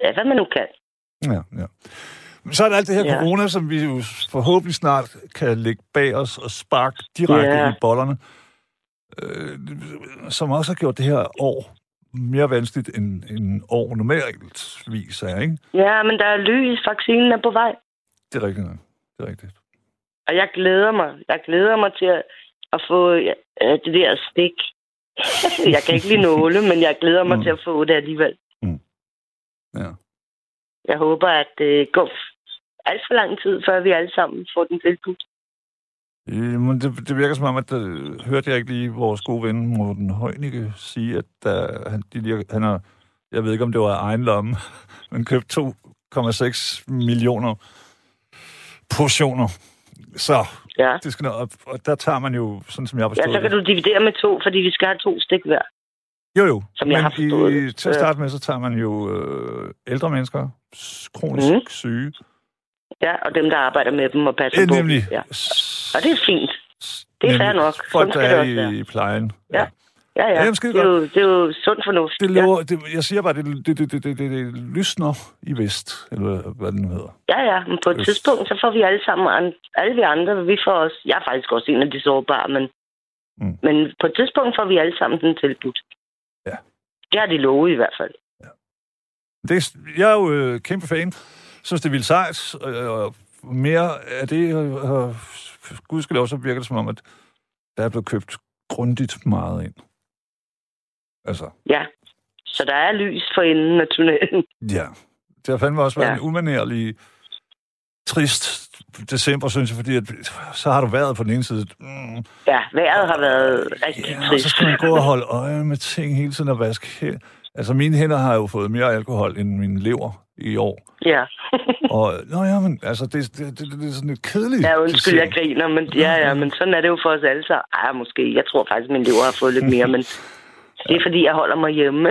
Ja, hvad man nu kan. Ja, ja. Så er der alt det her Ja. corona, som vi jo forhåbentlig snart kan lægge bag os og sparke direkte Ja. i bollerne. Øh, som også har gjort det her år mere vanskeligt end, end år normalt vis er, ikke? Ja, men der er lys. Vaccinen er på vej. Det er rigtigt. Det er rigtigt. Og jeg glæder mig. Jeg glæder mig til at, at få øh, det der stik. jeg kan ikke lide nåle, men jeg glæder mig Mm. mm. til at få det alligevel. Ja. Jeg håber, at det går alt for lang tid, før vi alle sammen får den tilbudt. Øh, Men det, det virker som om, at øh, hørte jeg ikke lige vores gode ven Morten Højnicke sige, at der, han, de lige, han har, jeg ved ikke om det var egen lomme, men købt 2,6 millioner portioner. Så Ja. det skal noget, og der tager man jo, sådan som jeg har ja, så kan du dividere med to, fordi vi skal have to stik hver. Jo, jo. som jeg men har forstået i, det. til at starte med, så tager man jo øh, ældre mennesker, kronisk mm. syge. Ja, og dem, der arbejder med dem og passer på nemlig. Ja. Og det er fint. Det er fair nok. Folk, der er det i, i plejen. Ja. Ja, ja. Jamen, skide det, er jo, det er jo sund fornuft. Det ja. lover, det, jeg siger bare, det, det, det, det, det, det, det lysner i vest, eller hvad det nu hedder. Ja, ja, men på et Øst. tidspunkt, så får vi alle sammen, alle vi andre, vi får også, jeg er faktisk også en af de sårbare, men, Mm. men på et tidspunkt får vi alle sammen den tilbudt. Ja. Det har de lovet i hvert fald. Det, er- jeg er jo øh, kæmpe fan. Synes, det er vildt sejt. Øh, og mere af det, øh, øh, gudskelov, så virker det som om, at der er blevet købt grundigt meget ind. Altså, Ja, så der er lys for enden af tunnelen. ja. Det har fandme også været ja. En umanerlig trist december, synes jeg, fordi at, så har du været på den ene side. Mm, Ja, vejret har været rigtig ja, og så trist. skal man gå og holde øje med ting hele tiden og vaske. Altså, mine hænder har jo fået mere alkohol end min lever i år. Ja, Og, nå ja, men altså, det, det, det, det er sådan lidt kedeligt. ja undskyld, jeg griner, men ja, ja, men sådan er det jo for os alle sammen. Ej, måske. Jeg tror faktisk, min lever har fået lidt mere, men det er fordi, jeg holder mig hjemme.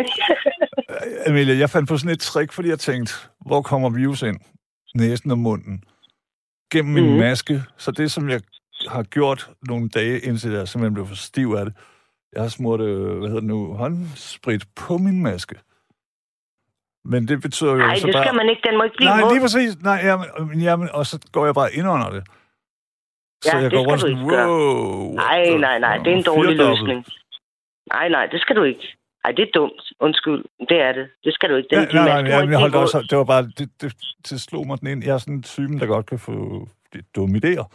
Amelia, jeg fandt på sådan et trick, fordi jeg tænkte, hvor kommer virus ind? Næsen og munden. Gennem min Mhm. maske. Så det, som jeg har gjort nogle dage, indtil jeg simpelthen blev for stiv af det, jeg har smurt, øh, hvad hedder det nu, håndsprit på min maske. Men det betyder jo Nej, så det bare... skal man ikke. Den må ikke blive Nej, våd. lige præcis. Nej, jamen, jamen, og så går jeg bare ind under det. Så Ja, jeg det går rundt du sådan, wow. Nej, nej, nej. Det er en dårlig løsning. Nej, nej, det skal du ikke. Nej, det er dumt. Undskyld. Det er det. Det skal du ikke. Den, Ja, nej, nej, jeg, ikke jeg holdt også, det var bare, det, det, det slog mig den ind. Jeg er sådan en typen, der godt kan få det dumme idéer.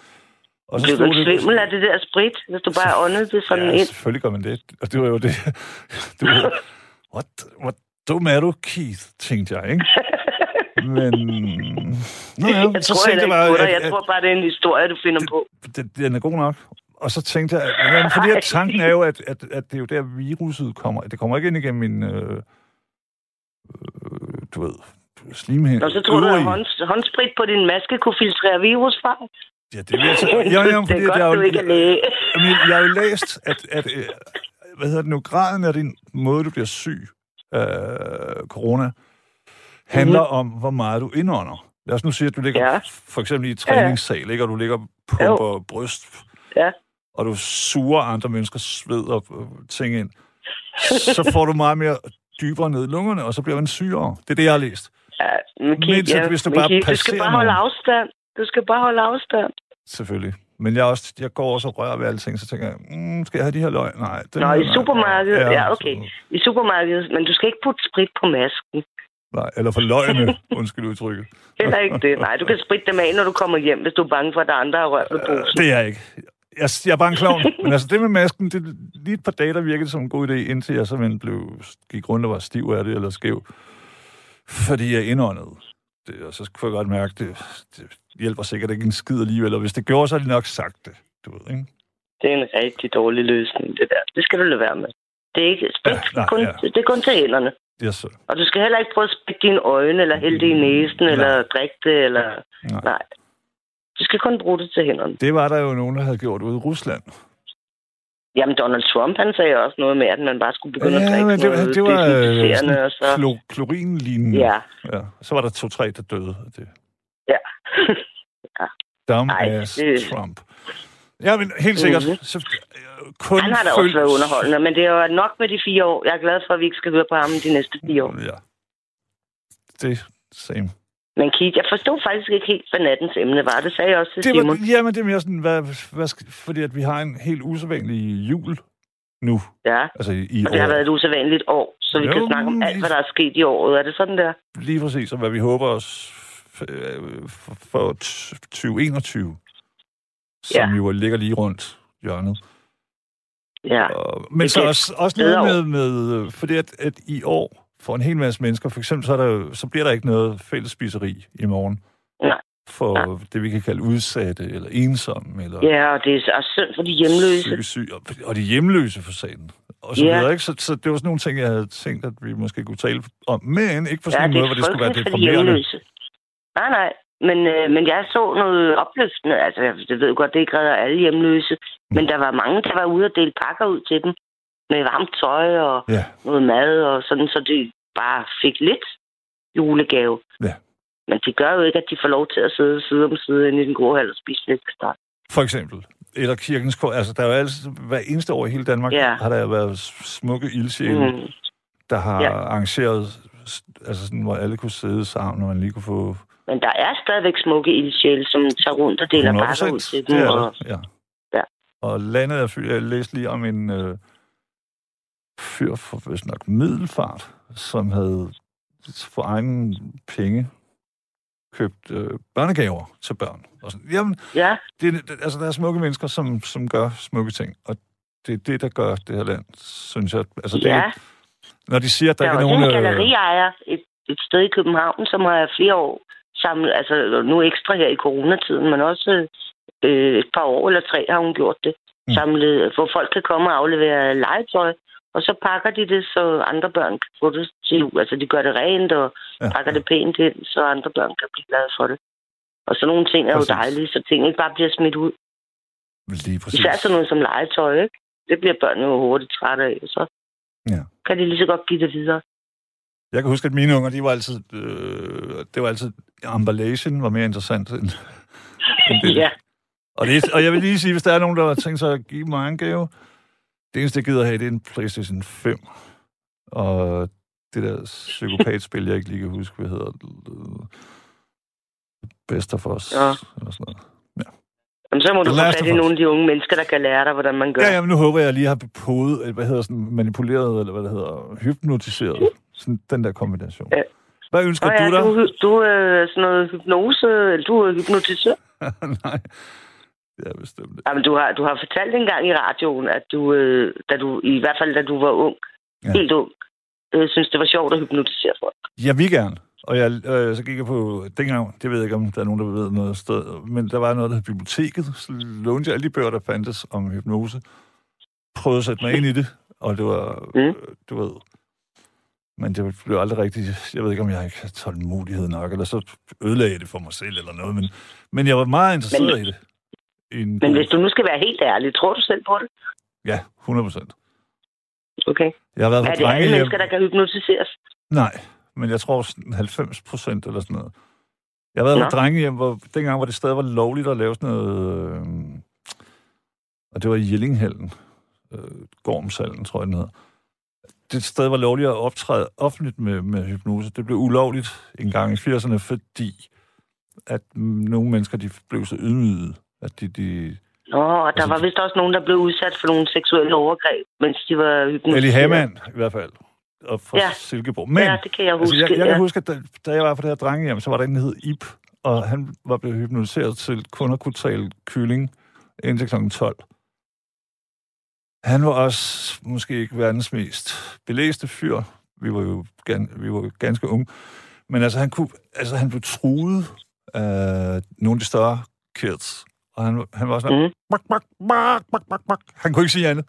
Og Bliver du slog ikke svimmel af det der sprit, hvis du bare åndede det sådan ja, ind? selvfølgelig gør man det. Og det var jo det. det var, what, what dum er du, Keith, tænkte jeg, ikke? Men... Nå ja, jeg så tror jeg ikke bare, på dig. at, Jeg tror bare, det er en historie, du finder på. at det, den er god nok. Og så tænkte jeg, jamen, fordi at tanken er jo, at, at, at det er jo der, viruset kommer. Det kommer ikke ind igennem min, øh, øh, du ved, slimhinde. Og så tror du, at hånd, håndsprit på din maske kunne filtrere virus fra? Ja, det vil jeg så. Ja, ja, det er at jeg, godt, jo- du ikke er læge. Jamen, jeg har jo læst, at, at øh, hvad hedder det nu, graden af din måde, du bliver syg af corona, handler mm. om, hvor meget du indånder. Lad os nu sige, at du ligger Ja. for eksempel i et træningssal, ikke? og du ligger og pumper bryst, Ja. og du suger andre menneskers sved og øh, ting ind, så får du meget mere dybere ned i lungerne, og så bliver man sygere. Det er det, jeg har læst. Ja, men Mindst, at ja, hvis du bare Keith, du skal bare holde nogen. afstand. Du skal bare holde afstand. Selvfølgelig. Men jeg, også, jeg går også og rører ved alting, så tænker jeg, mm, skal jeg have de her løg? Nej. Den Nå, i nej. supermarkedet? Ja, okay. så- I supermarkedet, men du skal ikke putte sprit på masken. Nej, eller for løgene, undskyld udtrykket. Heller ikke det. Nej, du kan spritte dem af, når du kommer hjem, hvis du er bange for, at der er andre har rørt ved posen. Det er jeg ikke. Jeg, jeg er bare en klovn. Men altså, det med masken, det lige et par dage, der virkede som en god idé, indtil jeg simpelthen blev, gik rundt og var stiv af det, eller skæv. Fordi jeg indåndede. Det, og så kunne jeg godt mærke, det, det hjælper sikkert ikke en skid alligevel. Og hvis det gjorde, så har de nok sagt det. Du ved, ikke? Det er en rigtig dårlig løsning, det der. Det skal du lade være med. Det er ikke sprit, Ja, nej, kun, ja. det er kun til hænderne. Yes, sir. Og du skal heller ikke prøve at spritte dine øjne, eller hælde det i næsen, Nej. eller drikke det, eller... Nej. Nej. Du skal kun bruge det til hænderne. Det var der jo nogen, der havde gjort ude i Rusland. Jamen, Donald Trump, han sagde også noget med, at man bare skulle begynde at Ja, drikke men det, noget det var øh, desinficerende, og så... sådan klo, klorinlignende. Ja, ja. Så var der to-tre, der døde af det. ja. Ja. Dumb Ej, ass det- Trump. Ja, men helt sikkert. Mhm. Så, øh, kun Han har da følg- også været underholdende, men det er jo nok med de fire år. Jeg er glad for, at vi ikke skal høre på ham de næste fire år. Ja. Det same. Men Keith, jeg forstod faktisk ikke helt, hvad nattens emne var. Det sagde jeg også til Det Simon. var, jamen, det er mere sådan, hvad, hvad, fordi at vi har en helt usædvanlig jul nu. Ja, Altså i, og det har været et usædvanligt år, så vi Jo, kan snakke om alt, hvad der er sket i året. Er det sådan der? Lige præcis, og hvad vi håber os øh, for, for t- 2021, som Ja. jo ligger lige rundt hjørnet. Ja. Og, men Det så også, også noget med, med øh, fordi at, at i år, for en hel masse mennesker, for eksempel, så, er der, jo- så bliver der ikke noget fælles spiseri i morgen. Nej. For Nej. det, vi kan kalde udsatte, eller ensomme, eller Ja, og det er også synd for de hjemløse. psykisk syge, og, og de hjemløse for sagen. Og så Ja. videre, ikke? Så, så det var sådan nogle ting, jeg havde tænkt, at vi måske kunne tale om. Men ikke på Ja, sådan en det måde, hvor det skulle være de deprimerende. hjemløse. Nej, nej. Men, øh, men jeg så noget opløftende. Altså, jeg ved godt, det ikke redder alle hjemløse. Men der var mange, der var ude og dele pakker ud til dem. Med varmt tøj og Ja, noget mad og sådan, så de bare fik lidt julegave. Ja. Men det gør jo ikke, at de får lov til at sidde side om side inde i den gode hal og spise flæskesteg. for eksempel. Eller kirkens kor. Altså, der er jo altid, hver eneste år i hele Danmark, Ja. har der været smukke ildsjæle, Mm. der har Ja. arrangeret, altså sådan, hvor alle kunne sidde sammen, og man lige kunne få Men der er stadigvæk smukke ildsjæle, som tager rundt og deler pakker ud til det dem. er Og, ja. Ja. Og landet er fyldt. Jeg læste lige om en øh, fyr for vist nok middelfart, som havde for egen penge købt øh, børnegaver til børn. Og sådan. Jamen, ja, det, er- det, altså, der er smukke mennesker, som, som gør smukke ting, og det er det, der gør det her land, synes jeg. Altså, det, ja. er- Når de siger, at der, Der er ikke er også nogen... en øh, galleriejer et, et sted i København, som har flere år samlet, altså nu ekstra her i coronatiden, men også øh, et par år eller tre har hun gjort det, Mm. samlet, hvor folk kan komme og aflevere legetøj, og så pakker de det, så andre børn kan få det til jul. Altså de gør det rent og Ja, ja, pakker det pænt ind, så andre børn kan blive glade for det. Og sådan nogle ting er Præcis. jo dejlige, så ting ikke bare bliver smidt ud. Lige præcis. Især sådan noget som legetøj, ikke? Det bliver børnene jo hurtigt trætte af, og så Ja. kan de lige så godt give det videre. Jeg kan huske, at mine unger, de var altid... Øh, det var altid... Emballagen var mere interessant end, end det. Ja. Og, det, og jeg vil lige sige, hvis der er nogen, der har tænkt sig at give mig en gave, det eneste, jeg gider have, det er en PlayStation 5. Og det der psykopatspil, jeg ikke lige kan huske, hvad hedder. Best of Us. Ja. Eller sådan noget. Jamen, så må du The få Last fat i nogle af de unge mennesker, der kan lære dig, hvordan man gør. Ja, ja, men nu håber jeg, lige har podet, hvad hedder sådan, manipuleret, eller hvad det hedder, hypnotiseret. Sådan den der kombination. Ja. Hvad ønsker Nå ja, du dig? du, du er sådan noget hypnose, eller du er hypnotisør. Nej, det er bestemt. Jamen, du har, du har fortalt en gang i radioen, at du, øh, da du, i hvert fald da du var ung, Ja. ja. helt ung, øh, synes det var sjovt at hypnotisere folk. Jeg vil gerne. Og jeg, øh, så gik jeg på, dengang, det ved jeg ikke, om der er nogen, der ved noget sted, men der var noget, der hed biblioteket, så lånte jeg alle de bøger, der fandtes om hypnose. Prøvede at sætte mig ind i det, og det var, Mm. du ved, men det blev aldrig rigtigt, jeg ved ikke, om jeg ikke havde tålmodighed nok, eller så ødelagde jeg det for mig selv eller noget, men, men jeg var meget interesseret Men- i det. En Men hvis du nu skal være helt ærlig, tror du selv på det? Ja, 100 procent. Okay. Jeg har været Er på det alle mennesker, der kan hypnotiseres? Nej, men jeg tror sådan 90 procent eller sådan noget. Jeg har været Nå. på drengehjem, hvor dengang, hvor det stadig var lovligt at lave sådan noget... Øh, og det var i Jellinghallen. Øh, Gormshallen, tror jeg, den hedder. Det sted var lovligt at optræde offentligt med, med hypnose. Det blev ulovligt en gang i 80'erne, fordi at nogle mennesker, de blev så ydmygede, at de... de Nå, og der Altså, var vist også nogen, der blev udsat for nogle seksuelle overgreb, mens de var hypnotiseret. Ellie Hamann, i hvert fald. Og fra ja. Silkeborg. Men, Ja, det kan jeg huske. Altså, jeg, jeg ja. kan huske, at da, da jeg var på det her drengehjem, så var der en, der hed Ip, og han var blevet hypnotiseret til kun at kunne tale kylling indtil kl. 12. Han var også måske ikke verdens mest belæste fyr. Vi var jo gan, vi var ganske unge. Men altså, han, kunne, altså, han blev truet af nogle af de større kids. Og han, han var sådan, mm. bak, bak, bak, bak, bak, bak. Han kunne ikke sige andet.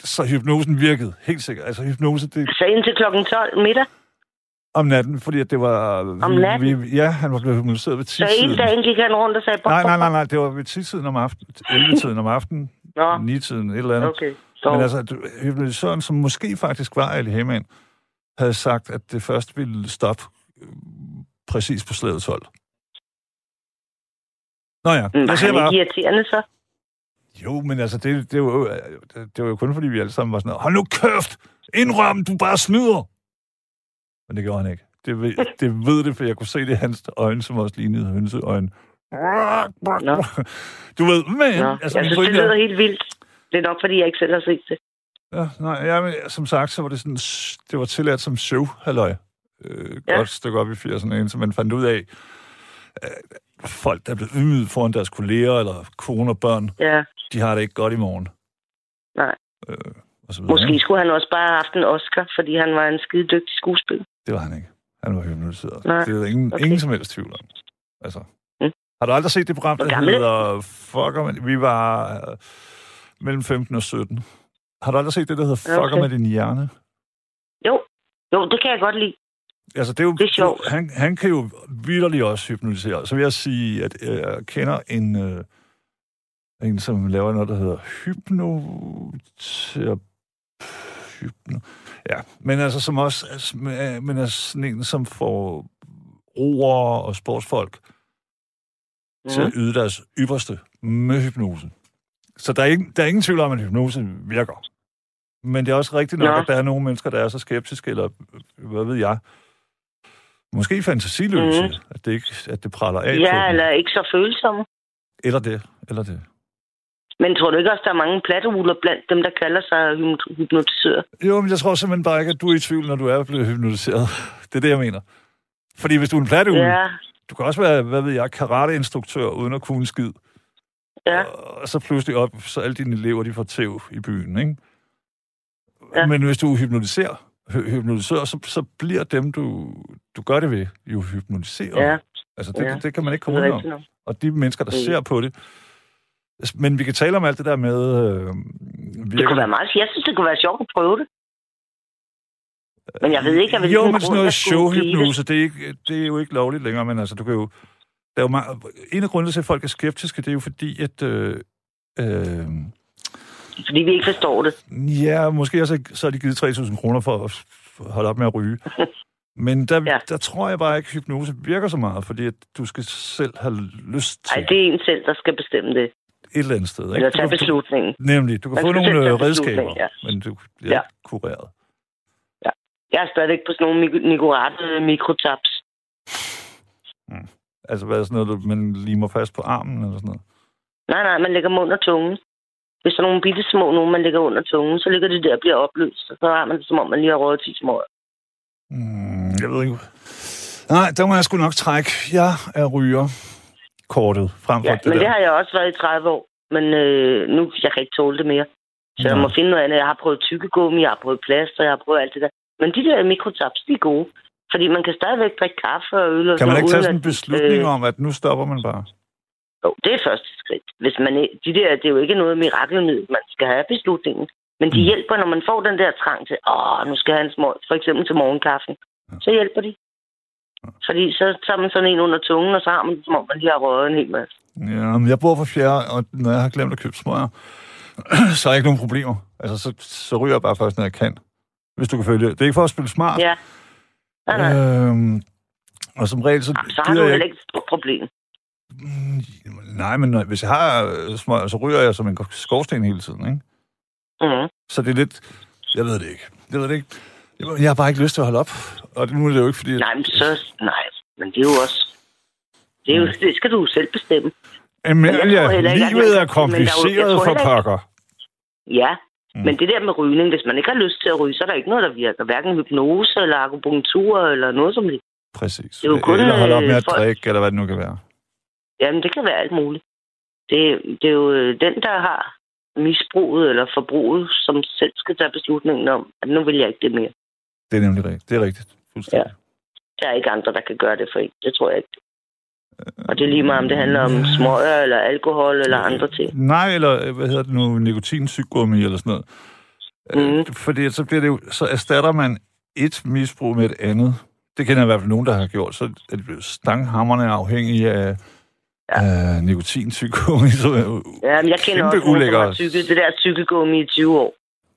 Så hypnosen virkede, helt sikkert. Altså hypnose, det, Så indtil klokken 12 middag. om natten, fordi at det var... Om natten? Vi, ja, han var blevet hypnotiseret ved Så tidstiden. hele dagen gik han rundt og sagde... bop, Nej, nej, nej, nej, det var ved tidstiden om aftenen, 11-tiden om aftenen, Nå, 9-tiden, et eller andet. okay. Så, Men altså, hypnotisøren, som måske faktisk var Ali Hamann, havde sagt, at det først ville stoppe øh, præcis på slaget 12. Nå ja, Mm, var jeg siger bare... ikke irriterende så? Jo, men altså, det, det, var jo, det, det var jo kun fordi, vi alle sammen var sådan noget, hold nu kæft, indrøm, du bare snyder. Men det gjorde han ikke. Det ved, det ved det, for jeg kunne se det i hans øjne, som også lignede hønseøjne. Nå. Du ved, men... Nå, altså, jeg synes, det pointe er- lyder helt vildt. Det er nok, fordi jeg ikke selv har set det. Ja, nej, ja, men, som sagt, så var det sådan, det var tilladt som show, halløj. Øh, Ja. Godt stykke op i 80'erne, indtil man fandt ud af, at folk, der er blevet ydmyget foran deres kolleger, eller kone og børn, Ja, de har det ikke godt i morgen. Nej. Øh, og så videre, måske ikke? skulle han også bare have haft en Oscar, fordi han var en skide dygtig skuespiller. Det var han ikke. Han var hypnotiseret. Nej, Det er der ingen, okay. ingen som helst tvivl om. Altså. Mm. Har du aldrig set det program, der er hedder Fucker med... Vi var øh, mellem 15 og 17. Har du aldrig set det, der hedder Fucker okay. med din hjerne? Jo, jo, det kan jeg godt lide. Altså, det er jo, Det er sjovt. Han, han kan jo vidderligt også hypnotisere. Så vil jeg sige, at øh, jeg kender en, øh, en som laver noget, der hedder hypno... hypno... Ja, men altså som også altså, men er sådan en, som får roere og sportsfolk mm. til at yde deres ypperste med hypnose. Så der er, ikke, der er ingen tvivl om, at hypnose virker. Men det er også rigtigt nok, Nå. at der er nogle mennesker, der er så skeptiske, eller øh, hvad ved jeg, måske fantasiløse, mm. At, det ikke, at det praller af på Ja, dem. eller ikke så følsomme. eller det, eller det. Men tror du ikke også, der er mange plattehuler blandt dem, der kalder sig hypno- hypnotisører? Jo, men jeg tror simpelthen bare ikke, at du er i tvivl, når du er blevet hypnotiseret. Det er det, jeg mener. Fordi hvis du er en platteugle, ja. Du kan også være, hvad ved jeg, karateinstruktør uden at kunne skid. ja. Og så pludselig op, så alle dine elever, de får tæv i byen, ikke? Ja. Men hvis du hypnotiserer, hy- hypnotiserer så, så bliver dem, du, du gør det ved, jo hypnotiseret. Ja, Altså, det, ja. det, det kan man ikke det komme ud om. Og de mennesker, der Mm. ser på det. Men vi kan tale om alt det der med... Øh, Det virker kunne være meget Jeg synes, det kunne være sjovt at prøve det. Men jeg ved ikke, vil Jo, men sådan noget showhypnose, det er, ikke, det er jo ikke lovligt længere, men altså, du kan jo... Der er jo meget, en af grundene til, at folk er skeptiske, det er jo fordi, at... Øh, øh, Fordi vi ikke forstår det. ja, måske også, så har de givet 3.000 kroner for at holde op med at ryge. Men der, ja. Ja. der tror jeg bare ikke, at hypnose virker så meget, fordi at du skal selv have lyst til Nej, det er en selv, der skal bestemme det. et eller andet sted. Ikke? Eller Du tage beslutningen. Nemlig, du kan Man få nogle øh, redskaber, ja. men du bliver Ja. kureret. Jeg er stadigvæk på sådan nogle Nicorette mikrotaps. Altså, hvad er sådan noget, du- man limer fast på armen eller sådan noget? Nej, nej, man lægger dem under tungen. Hvis der er nogle bitte små nogen, man lægger under tungen, så ligger det der og bliver opløst. Og så har man det, som om man lige har røget 10 små. Mm, jeg ved ikke. Nej, der må jeg sgu nok trække. Jeg er ryger kortet frem for Ja, det men der. det har jeg også været i 30 år. Men øh, nu jeg kan ikke tåle det mere. Så jeg Nå. må finde noget andet. Jeg har prøvet tykkegummi, jeg har prøvet plaster, jeg har prøvet alt det der. Men de der mikrotaps, de er gode. Fordi man kan stadigvæk drikke kaffe og øl. Og Kan man ikke tage sådan en beslutning øh, om, at nu stopper man bare? Jo, det er første skridt. Hvis man, de der, det er jo ikke noget mirakelmiddel, man skal have beslutningen. Men de Mm. hjælper, når man får den der trang til, åh, nu skal jeg have en små, for eksempel til morgenkaffen. Så hjælper de. Fordi så tager man sådan en under tungen, og så har man som om man lige har røget en hel masse. Ja, men jeg bor på fjerde, og når jeg har glemt at købe smøger, så har jeg ikke nogen problemer. Altså, så, så ryger jeg bare først, når jeg kan. Hvis du kan følge det. Det er ikke for at spille smart. Ja. Nej, nej. Øhm, og som regel, så, Jamen, så har du heller ikke et stort problem. Mm, Nej, men hvis jeg har øh, smøger, så ryger jeg som en skorsten hele tiden, ikke? Mm. Så det er lidt... Jeg ved det ikke. Jeg ved det ikke. Jeg, har bare ikke lyst til at holde op. Og nu er det jo ikke, fordi... Nej, men så, nej, men det er jo også, det, er jo, det skal du jo selv bestemme. At livet er jo- jeg kompliceret tror for pokker. Ja, Mm. mm. men det der med rygning, hvis man ikke har lyst til at ryge, så er der ikke noget, der virker. Hverken hypnose eller akupunktur eller noget som det. Præcis. Det er jo kun, eller holde op med øh, at folk- drikke, eller hvad det nu kan være. Jamen, det kan være alt muligt. Det, det er jo øh, den, der har misbruget eller forbruget, som selv skal tage beslutningen om, at nu vil jeg ikke det mere. Det er nemlig rigtigt. Det er rigtigt. Fuldstændig. Der er ikke andre, der kan gøre det for en. Det tror jeg ikke. Og det er lige meget, om det handler om smøger eller alkohol eller andre ting. Nej, eller øh, hvad hedder det nu, nikotinsygummi eller sådan noget. Øh, fordi så bliver det jo, så erstatter man et misbrug med et andet. Det kender jeg i hvert fald nogen, der har gjort. Så er de blevet stanghammerne afhængige af, ja. af nikotinsygummi. Så, jo- Ja, men jeg kender også nogen, som ulækker. har tykket det der tykkegummi i 20 år.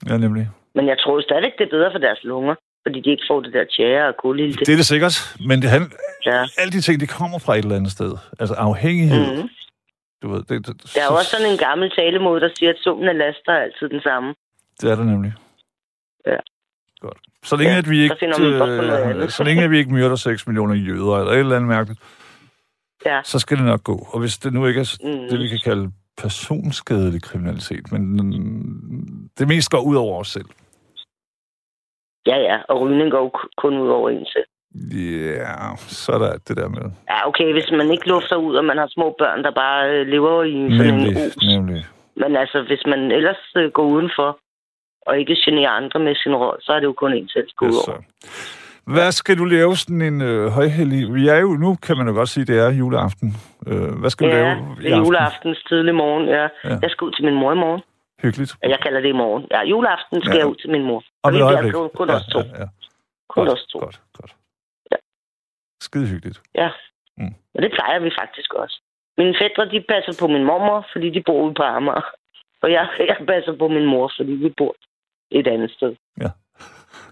ja, nemlig. Men jeg tror stadigvæk, det er bedre for deres lunger, fordi de ikke får det der tjære og kulilde. Det er det sikkert, men det handler, Ja. alle de ting, de kommer fra et eller andet sted. Altså afhængighed. Mm. Mm-hmm. Du ved, det, det, Der er jo også sådan en gammel talemåde, der siger, at summen af laster er altid den samme. Det er der nemlig. Ja. Godt. Så længe, Ja, at vi ikke, så øh, så længe at vi ikke myrder 6 millioner jøder eller et eller andet mærkeligt, Ja. så skal det nok gå. Og hvis det nu ikke er Mm. det, vi kan kalde personskadelig kriminalitet, men det mest går ud over os selv. Ja, ja, og rygning går kun ud over en selv. Ja, så er der det der med. Ja, okay, hvis man ikke lufter ud, og man har små børn, der bare øh, lever i sådan Nemlig, en os. nemlig. Men altså, hvis man ellers øh, går udenfor, og ikke generer andre med sin råd, så er det jo kun en selv, det går ud Yes, over. Hvad skal du lave sådan en øh, højhellig... Vi er jo, nu kan man jo godt sige, det er juleaften. Øh, hvad skal du Ja, lave i det er aften? juleaftens tidlig morgen, ja. Ja. ja. Jeg skal ud til min mor i morgen. Hyggeligt. Ja, Jeg kalder det i morgen. Ja, juleaften skal Ja. ja. jeg ud til min mor. Om Og vi bliver kun, kun os to. Ja, ja. Kun Godt, os to. Godt, godt. Ja. Skide hyggeligt. Ja. Mm. Og det plejer vi faktisk også. Mine fædre, de passer på min mormor, fordi de bor ude på Amager. Og jeg, jeg passer på min mor, fordi vi bor et andet sted.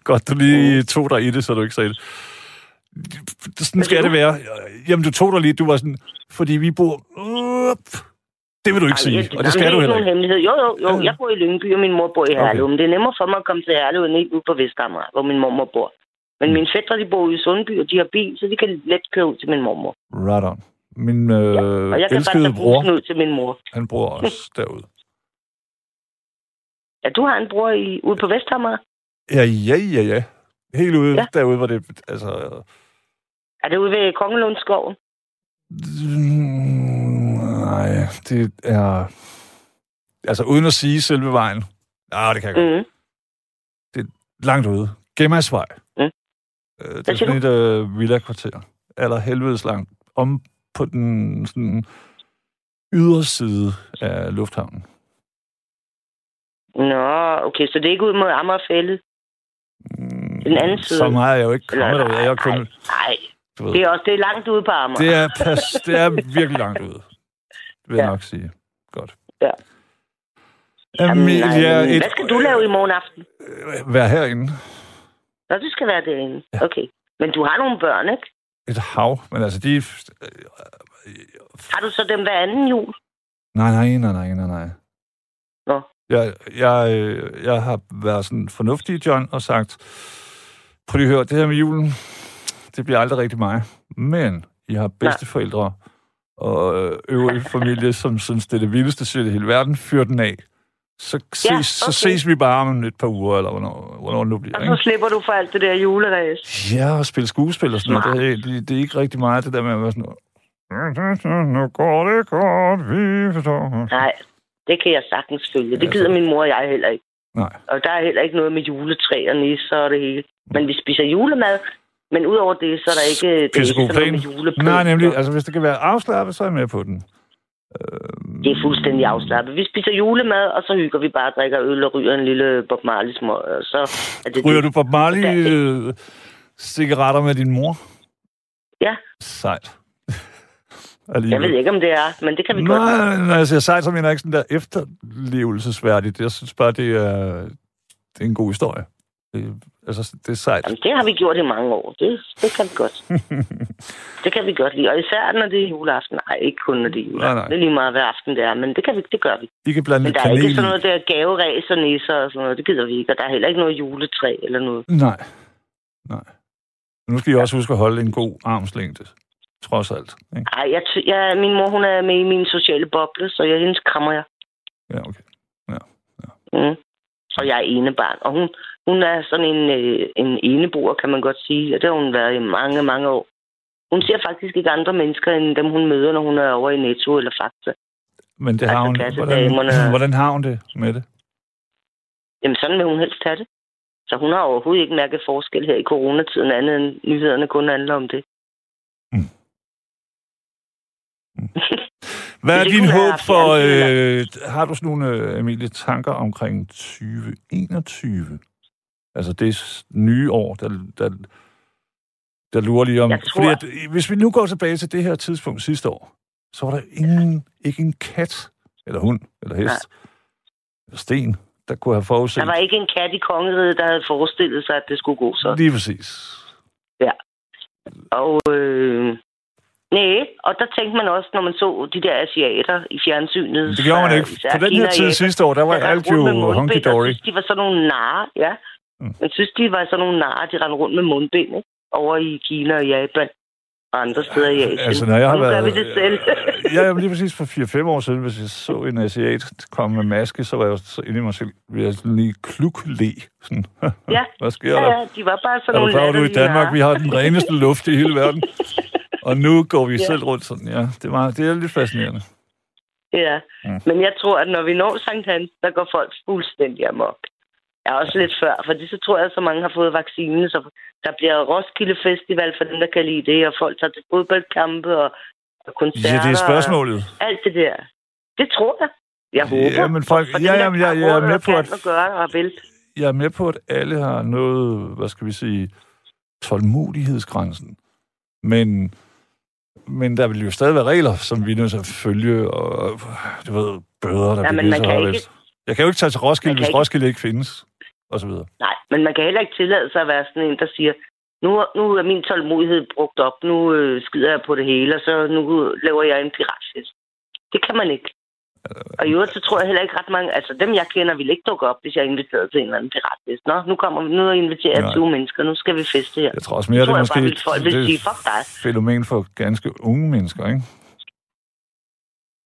Godt, du lige tog dig i det, så du ikke sagde det. Sådan skal det være. Jamen, du tog dig lige, du var sådan, fordi vi bor... Up. Det vil du ikke sige, og det skal du heller ikke. hemmelighed. Jo, jo, jo. Ja. Jeg bor i Lyngby, og min mor bor i Okay. Herlev. Men det er nemmere for mig at komme til Herlev, end ikke ud på Vestamager, hvor min mormor bor. Men mine fædre, de bor ude i Sundby, og de har bil, så de kan let køre ud til min mormor. Right on. Min øh, Og jeg kan bare elskede tage bror, ud til min mor. han bor også derude. Ja, du har en bror i, ude på Vestamager. Ja, ja, ja, ja. Helt ude Ja. derude, hvor det... Altså, Er det ude ved Kongelundsskoven? Mm, Nej, det er... Altså, uden at sige selve vejen. Ja, det kan jeg godt. Mm. Langt ude. Gemmasvej. Mm. Øh, det er sådan et øh, villa-kvarter. Eller helvedes langt. Om på den sådan, yderside af lufthavnen. Nå, okay, så det er ikke ud mod Amagerfællet? Den anden side. Så meget er jeg jo ikke kommet derude. Jeg er kun... nej, Det er også det er langt ude på Amager. det, er pas, det er virkelig langt ude. Det vil jeg Ja. nok sige. Godt. Ja. Jamen, nej, Amelia, et, Hvad skal du lave i morgen aften? øh, Vær herinde. Nå, du skal være derinde. Ja. Okay. Men du har nogle børn, ikke? Et hav. Men altså, de... Har du så dem hver anden jul? Nej, nej, nej, nej, nej, nej. Nå. Jeg, jeg, øh, jeg har været sådan fornuftig, John, og sagt, prøv lige at høre, det her med julen, det bliver aldrig rigtig mig. Men I har bedsteforældre og øh, øvrige familie, som synes, det er det vildeste shit i hele verden, fyr den af. Så ses, Ja, så okay. ses vi bare om et par uger, eller hvornår, hvornår nu bliver. Og så slipper du for alt det der juleræs. Ja, og spille skuespil og sådan noget. Det, er- det, det er ikke rigtig meget, det der med at være sådan noget. Nu går det godt, vi forstår. Nej, det kan jeg sagtens følge. Det gider så- min mor og jeg heller ikke. Nej. Og der er heller ikke noget med juletræ og nisser og det hele. Men vi spiser julemad. Men udover det, så er der ikke, det er ikke noget med julepynt. Nej, nemlig, altså hvis det kan være afslappet, så er jeg med på den. Det er fuldstændig afslappet. Vi spiser julemad, og så hygger vi bare drikker øl og ryger en lille Bob Marley. Og så er det Ryger det. du Bob Marley øh, cigaretter med din mor? Ja. Sejt. Jeg ved ikke, om det er, men det kan vi godt. Nej, når jeg siger sejt, så mener jeg ikke sådan der efterlevelsesværdigt. Jeg synes bare, det er, det er en god historie. Det, altså, det er sejt. Jamen, det har vi gjort i mange år. Det, det kan vi godt. det kan vi godt lide. Og især når det er juleaften. Nej, ikke kun når det er Nej, juleaften. nej. Det er lige meget, hvad aften det er, men det, kan vi, det gør vi. I kan blande Men der er kanel ikke sådan noget der gaveræs og nisser og sådan noget. Det gider vi ikke. Og der er heller ikke noget juletræ eller noget. Nej. Nej. Nu skal I også huske at holde en god armslængde. Trods alt. Ikke? Ej, jeg, ty- jeg, min mor hun er med i min sociale boble, så jeg hendes krammer jeg. Ja, okay. Mm. Og jeg er enebarn. Og hun, hun er sådan en, øh, en eneboer, kan man godt sige. Og det har hun været i mange, mange år. Hun ser faktisk ikke andre mennesker, end dem hun møder, når hun er over i Netto eller Fakta. Men det Altså, har hun, kassedamerne- hvordan, hvordan har hun det med det? Jamen, sådan vil hun helst have det. Så hun har overhovedet ikke mærket forskel her i coronatiden, andet end nyhederne kun handler om det. Hvad er din håb for... Øh, har du sådan nogle, øh, Emilie, tanker omkring 2021? Altså det nye år, der, der, der lurer lige om... Jeg tror- Fordi at, øh, hvis vi nu går tilbage til det her tidspunkt sidste år, så var der ingen, ikke en kat, eller hund, eller hest, eller sten, der kunne have forudset. Der var ikke en kat i kongeriget, der havde forestillet sig, at det skulle gå så. Lige præcis. Og øh, nej, og der tænkte man også, når man så de der asiater i fjernsynet. Det gjorde man ikke. På den her tid sidste år, der var alt jo hunky-dory. De var sådan nogle narre, ja. Mm. Man synes, de var sådan nogle narer, de rendte rundt med mundbind, ikke? Over i Kina og Japan og andre steder i Asien. Altså, når jeg har nu været... vi det selv. ja, jamen, lige præcis for 4-5 år siden, hvis jeg så en asiat komme med maske, så var jeg så inde i mig selv ved at lige klukle. Sådan, ja. Hvad sker ja, der? Ja, de var bare sådan er nogle klar, du i Danmark, vi har den reneste luft i hele verden. Og nu går vi ja. selv rundt sådan, ja. Det, var, det er lidt fascinerende. Ja, mm. men jeg tror, at når vi når Sankt Hans, der går folk fuldstændig amok. Jeg er også lidt før, fordi så tror jeg, at så mange har fået vaccinen, så der bliver Roskilde Festival for dem, der kan lide det, og folk tager til fodboldkampe og, og koncerter. Ja, det er spørgsmålet. Alt det der. Det tror jeg. Jeg håber. Ja, men folk, for ja, dem, jamen, jeg, jeg, er med på, at, at gøre og vil. jeg er med på, at alle har noget, hvad skal vi sige, tålmodighedsgrænsen. Men, men der vil jo stadig være regler, som vi nødt til at følge, og du ved, bøder, der ja, bliver så ikke... Vist. Jeg kan jo ikke tage til Roskilde, hvis ikke... Roskilde ikke findes, og så videre. Nej, men man kan heller ikke tillade sig at være sådan en, der siger, nu, nu er min tålmodighed brugt op, nu øh, skider jeg på det hele, og så nu laver jeg en piratfest. Det kan man ikke. Og i øvrigt, så tror jeg heller ikke ret mange... Altså, dem jeg kender vil ikke dukke op, hvis jeg er inviteret til en eller anden piratfest. Nå, nu kommer vi, nu er jeg inviteret 20 mennesker, nu skal vi feste her. Jeg tror også mere, det er måske bare, folk vil det sige, fuck dig. fænomen for ganske unge mennesker, ikke?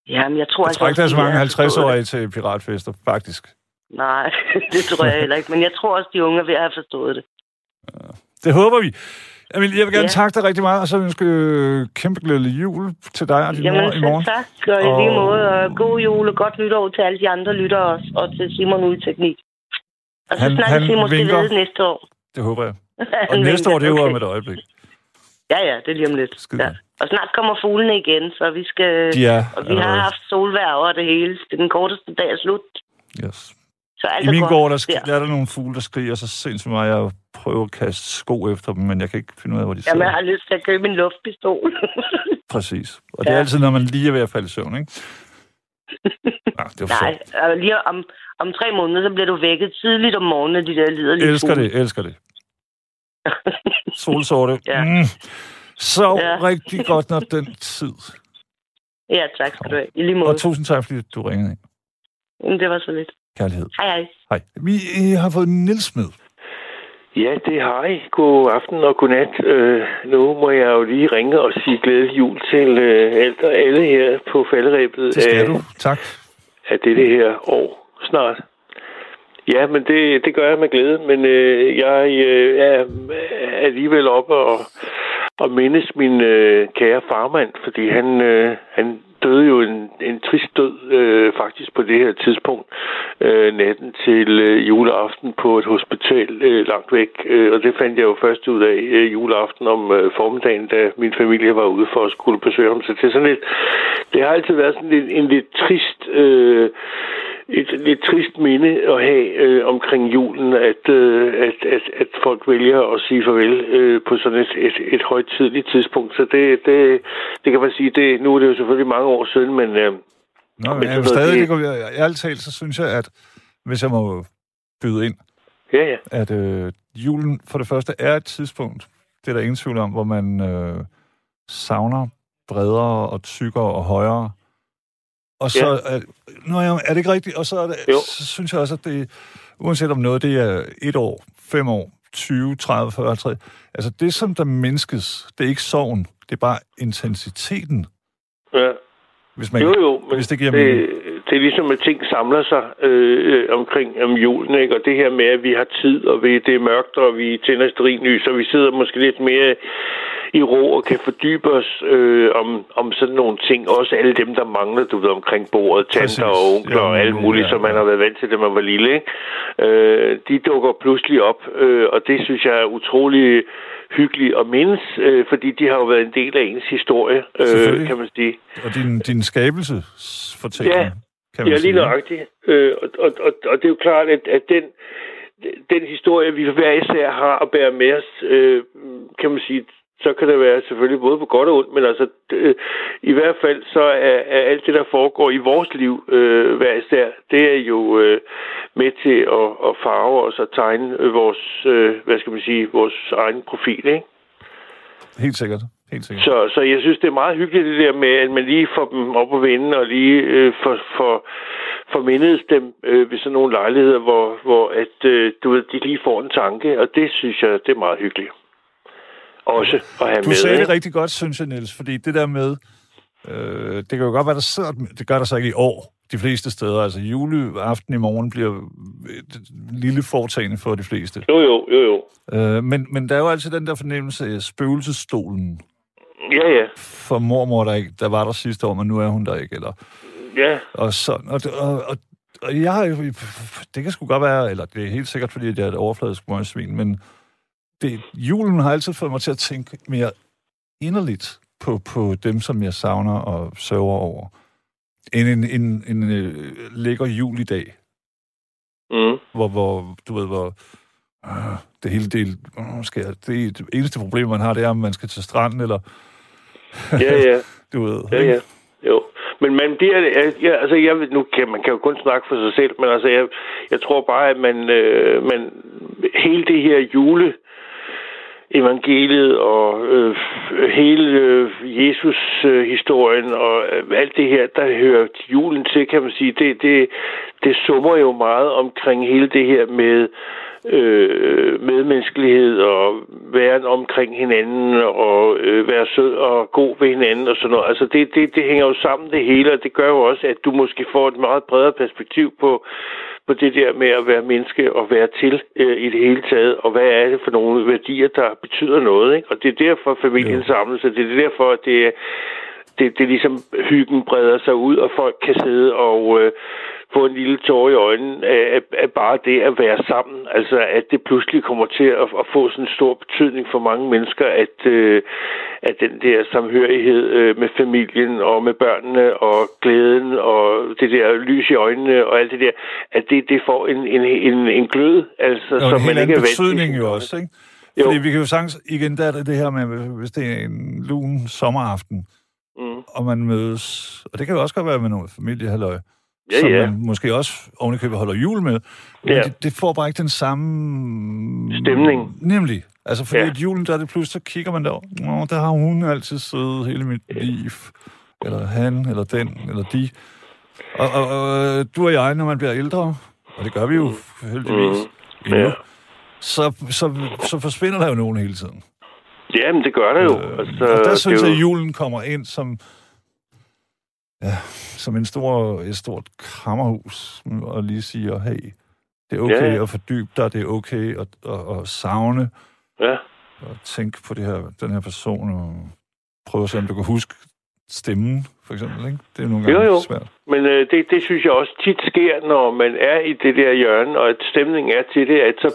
Jamen, jeg tror... Jeg tror ikke, der er så mange 50-årige til piratfester, faktisk. Nej, det tror jeg heller ikke. Men jeg tror også, de unge er ved at have forstået det. Det håber vi. Emil, jeg vil gerne ja. takke dig rigtig meget, og så ønske kæmpe glædelig jul til dig og din Jamen, mor i morgen. tak. Og i lige måde. Og god jul og godt nytår til alle de andre lyttere også, og til Simon ude i teknik. Og så snakkes vi måske vinker. ved næste år. Det håber jeg. og næste år, det er jo okay. om et øjeblik. Ja, ja, det er lige om lidt. Ja. Og snart kommer fuglene igen, så vi skal... Ja, og vi har haft solvær over det hele. Det er den korteste dag er slut. Yes. Så alt I min gård, der, sk- der er der nogle fugle, der skriger så sindssygt meget, jeg prøver at kaste sko efter dem, men jeg kan ikke finde ud af, hvor de sidder. Jamen, jeg har lyst til at købe en luftpistol. Præcis. Og det er ja. altid, når man lige er ved at falde i søvn, ikke? Ja, det Nej, altså, lige om, om tre måneder, så bliver du vækket tidligt om morgenen, de der liderlige Elsker fugle. det, elsker det. Solsorte. ja. Mm. Så ja. rigtig godt, når den tid. Ja, tak skal du have. I lige måde. Og tusind tak, fordi du ringede ind. Det var så lidt. Kærlighed. Hej, hej. Hej. Vi øh, har fået Nils med. Ja, det har I. God aften og godnat. Øh, nu må jeg jo lige ringe og sige glædelig jul til øh, alt og alle her på falderæbet. Det skal af, du. Tak. Af det her år snart. Ja, men det, det gør jeg med glæde, men øh, jeg øh, er alligevel oppe og, og mindes min øh, kære farmand, fordi han, øh, han døde jo en, en trist død øh, faktisk på det her tidspunkt, øh, natten til øh, juleaften på et hospital øh, langt væk. Øh, og det fandt jeg jo først ud af øh, juleaften om øh, formiddagen, da min familie var ude for at skulle besøge ham. Så det er sådan lidt, det har altid været sådan en, en lidt trist... Øh, et lidt trist minde at have øh, omkring julen, at, øh, at, at, at folk vælger at sige farvel øh, på sådan et, et, et højtidligt tidspunkt. Så det, det, det kan man sige, det, nu er det jo selvfølgelig mange år siden, men... Øh, Nå, men jeg stadig, det, det, ærligt talt, så synes jeg, at hvis jeg må byde ind, ja, ja. at øh, julen for det første er et tidspunkt, det er der ingen tvivl om, hvor man øh, savner bredere og tykkere og højere og så ja. er, nu er, er det ikke rigtigt, og så, er det, så synes jeg også, at det, uanset om noget, det er et år, fem år, 20, 30, 40, 50, altså det, som der menneskes, det er ikke sorgen, det er bare intensiteten. Ja. Hvis man, jo, jo, men hvis det giver det, det er ligesom, at ting samler sig øh, omkring om julen, ikke? Og det her med, at vi har tid, og vi, det er mørkt, og vi tænder sterinlys, og vi sidder måske lidt mere i ro og kan fordybe os øh, om, om sådan nogle ting. Også alle dem, der mangler, du ved, omkring bordet, tanter og onkler ja, og alt muligt, ja, ja. som man har været vant til, da man var lille. Ikke? Øh, de dukker pludselig op, øh, og det synes jeg er utrolig hyggeligt at mindes, øh, fordi de har jo været en del af ens historie, øh, kan man sige. Og din, din skabelsesfortælling. Ja, kan man ja lige nøjagtigt. Øh, og, og, og, og det er jo klart, at, at den, den historie, vi hver især har at bære med os, øh, kan man sige, så kan det være selvfølgelig både på godt og ondt, men altså øh, i hvert fald så er, er alt det, der foregår i vores liv øh, hver især, det er jo øh, med til at, at farve os og tegne øh, vores, øh, hvad skal man sige, vores egen profil, ikke? Helt sikkert. Helt sikkert. Så, så jeg synes, det er meget hyggeligt det der med, at man lige får dem op og vende, og lige øh, får, får, formindedes dem øh, ved sådan nogle lejligheder, hvor, hvor at, øh, du ved, de lige får en tanke, og det synes jeg, det er meget hyggeligt. Også at have du med. sagde det ikke? rigtig godt, synes jeg, Niels, fordi det der med, øh, det kan jo godt være, der sidder, det gør der så ikke i år, de fleste steder. Altså juleaften i morgen bliver et lille foretagende for de fleste. Jo, jo, jo, jo. Øh, men, men der er jo altid den der fornemmelse af spøgelsesstolen Ja, ja. for mormor, der, ikke, der var der sidste år, men nu er hun der ikke. Eller, Ja, og, sådan, og, og, og, og jeg har jo, det kan sgu godt være, eller det er helt sikkert, fordi jeg er et overfladisk møgsvin, men det, julen har altid fået mig til at tænke mere inderligt på, på dem, som jeg savner og sørger over, end en, en, en, en øh, lækker jul i dag, mm. hvor, hvor du ved, hvor øh, det hele del, øh, skal jeg, det, det eneste problem, man har, det er, om man skal til stranden, eller ja, ja. du ved. Ja, ja. Jo. Men man bliver... Ja, altså, jeg, nu kan, man kan jo kun snakke for sig selv, men altså, jeg, jeg tror bare, at man, øh, man... Hele det her jule evangeliet og øh, hele øh, Jesus-historien og øh, alt det her, der hører til julen til, kan man sige, det, det, det summer jo meget omkring hele det her med øh, medmenneskelighed og være omkring hinanden og øh, være sød og god ved hinanden og sådan noget. Altså det, det, det hænger jo sammen det hele, og det gør jo også, at du måske får et meget bredere perspektiv på, på det der med at være menneske og være til øh, i det hele taget, og hvad er det for nogle værdier, der betyder noget. Ikke? Og det er derfor familien samles, og det er derfor, at det er det, det er ligesom hyggen breder sig ud, og folk kan sidde og øh, få en lille tår i øjnene af, af, bare det at være sammen. Altså, at det pludselig kommer til at, at få sådan en stor betydning for mange mennesker, at, øh, at den der samhørighed øh, med familien og med børnene og glæden og det der lys i øjnene og alt det der, at det, det får en, en, en, en glød, altså, som man ikke er betydning jo også, ikke? Jo. Fordi vi kan jo sagtens, igen, der er det det her med, hvis det er en lun sommeraften, Mm. og man mødes, og det kan jo også godt være med noget familiehalløj, Ja, som ja. man måske også ovenikøbet holder jul med, men Ja. det, det får bare ikke den samme... Stemning. Nemlig. Altså, fordi Ja. ja. at julen, der er det pludselig, så kigger man der, Nå, der har hun altid siddet hele mit liv. Eller han, eller den, eller de. Og, og, og du og jeg, når man bliver ældre, og det gør vi jo heldigvis Mm. endnu, Ja. så, så, så forsvinder der jo nogen hele tiden. Ja, men det gør det jo. Øh, altså, og der det synes er jeg, at julen kommer ind som, ja, som en stor, et stort krammerhus, og lige siger, hey, det er okay Ja, ja. ja. at fordybe dig, det er okay at, at, at savne, Ja. og tænke på det her, den her person, og prøve at se, om du kan huske stemmen, for eksempel, ikke? Det er nogle Jo, gange jo. svært. Men øh, det, det synes jeg også tit sker, når man er i det der hjørne, og at stemningen er til det, at så,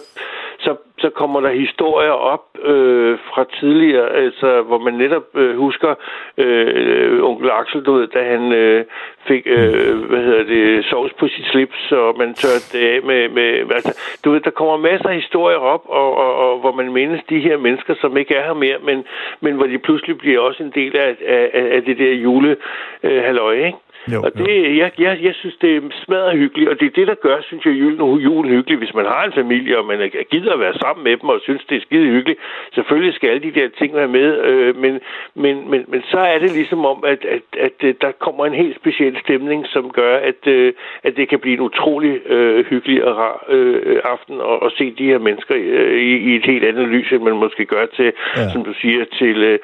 så, så kommer der historier op øh, fra tidligere, altså, hvor man netop øh, husker øh, onkel Axel, du ved, da han øh, fik, øh, hvad hedder det, sovs på sit slips, og man tørte det af med, med altså, du ved, der kommer masser af historier op, og, og, og hvor man mindes de her mennesker, som ikke er her mere, men, men hvor de pludselig bliver også en del af, af, af det der jule øh, halløj, ikke? Jo, og jo. det, jeg, jeg, jeg synes, det er smadret hyggeligt, og det er det, der gør, synes jeg, julen, julen hyggelig. Hvis man har en familie, og man er- gider at være sammen med dem, og synes, det er skide hyggeligt, selvfølgelig skal alle de der ting være med, øh, men, men, men, men så er det ligesom om, at, at, at, øh, der kommer en helt speciel stemning, som gør, at, øh, at det kan blive en utrolig øh, hyggelig og rar øh, aften at, at se de her mennesker øh, i, i et helt andet lys, end man måske gør til, ja. Som du siger, til, øh,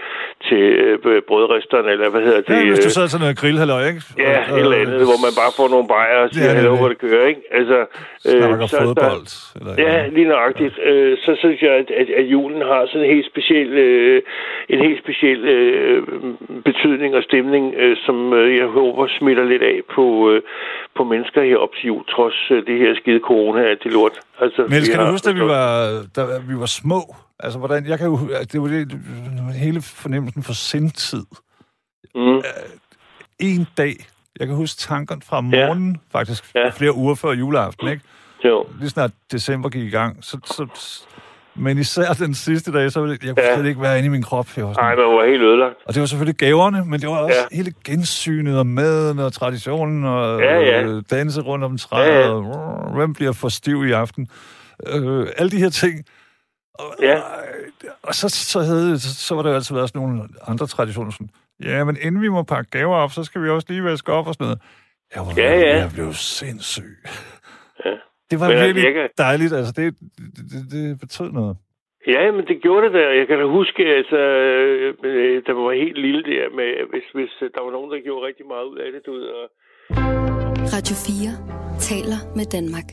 til øh, brødresteren, eller hvad hedder det? Ja, hvis øh, du sidder til noget grillhalløj, ikke? Ja, Og- et eller andet, hvor man bare får nogle bajer og siger, Ja, ja, det er hallo, hvor det kører, ikke? Altså, Snakker så- fodbold. Eller, Ja, lige nøjagtigt. Øh, så synes jeg, at, at, at julen har sådan en helt speciel, øh, en helt speciel øh, betydning og stemning, øh, som øh, jeg håber smitter lidt af på, øh, på mennesker her op til jul, trods øh, det her skide corona, at det lort. Altså, kan har- du huske, da vi var, da vi var små? Altså, hvordan, jeg kan jo, det var det, hele fornemmelsen for sindtid. Mm, En dag, jeg kan huske tankerne fra morgenen, ja. faktisk Ja. flere uger før juleaften, ikke? jo. Lige snart december gik i gang, så, så, men især den sidste dag, så ville jeg, jeg kunne Ja. slet ikke være inde i min krop. Jeg var sådan, Ej, man var helt ødelagt. og det var selvfølgelig gaverne, men det var også Ja. hele gensynet og maden og traditionen og Ja, ja. øh, danse rundt om træet. Ja, ja. Og, hvem bliver for stiv i aften? Øh, alle de her ting. Og, Ja. øh, og så, så, havde, så, så var der jo altid været sådan nogle andre traditioner. Sådan, ja, men inden vi må pakke gaver op, så skal vi også lige vaske op og sådan noget. Jeg var Ja, ja. Jeg blev sindssyg. Ja. Det var Men virkelig jeg kan- dejligt. Altså, det, det, det, det betød noget. Ja, men det gjorde det der. Jeg kan da huske, altså, øh, øh, der var helt lille der, med, hvis, hvis øh, der var nogen, der gjorde rigtig meget ud af det, du ved, og Radio 4 taler med Danmark.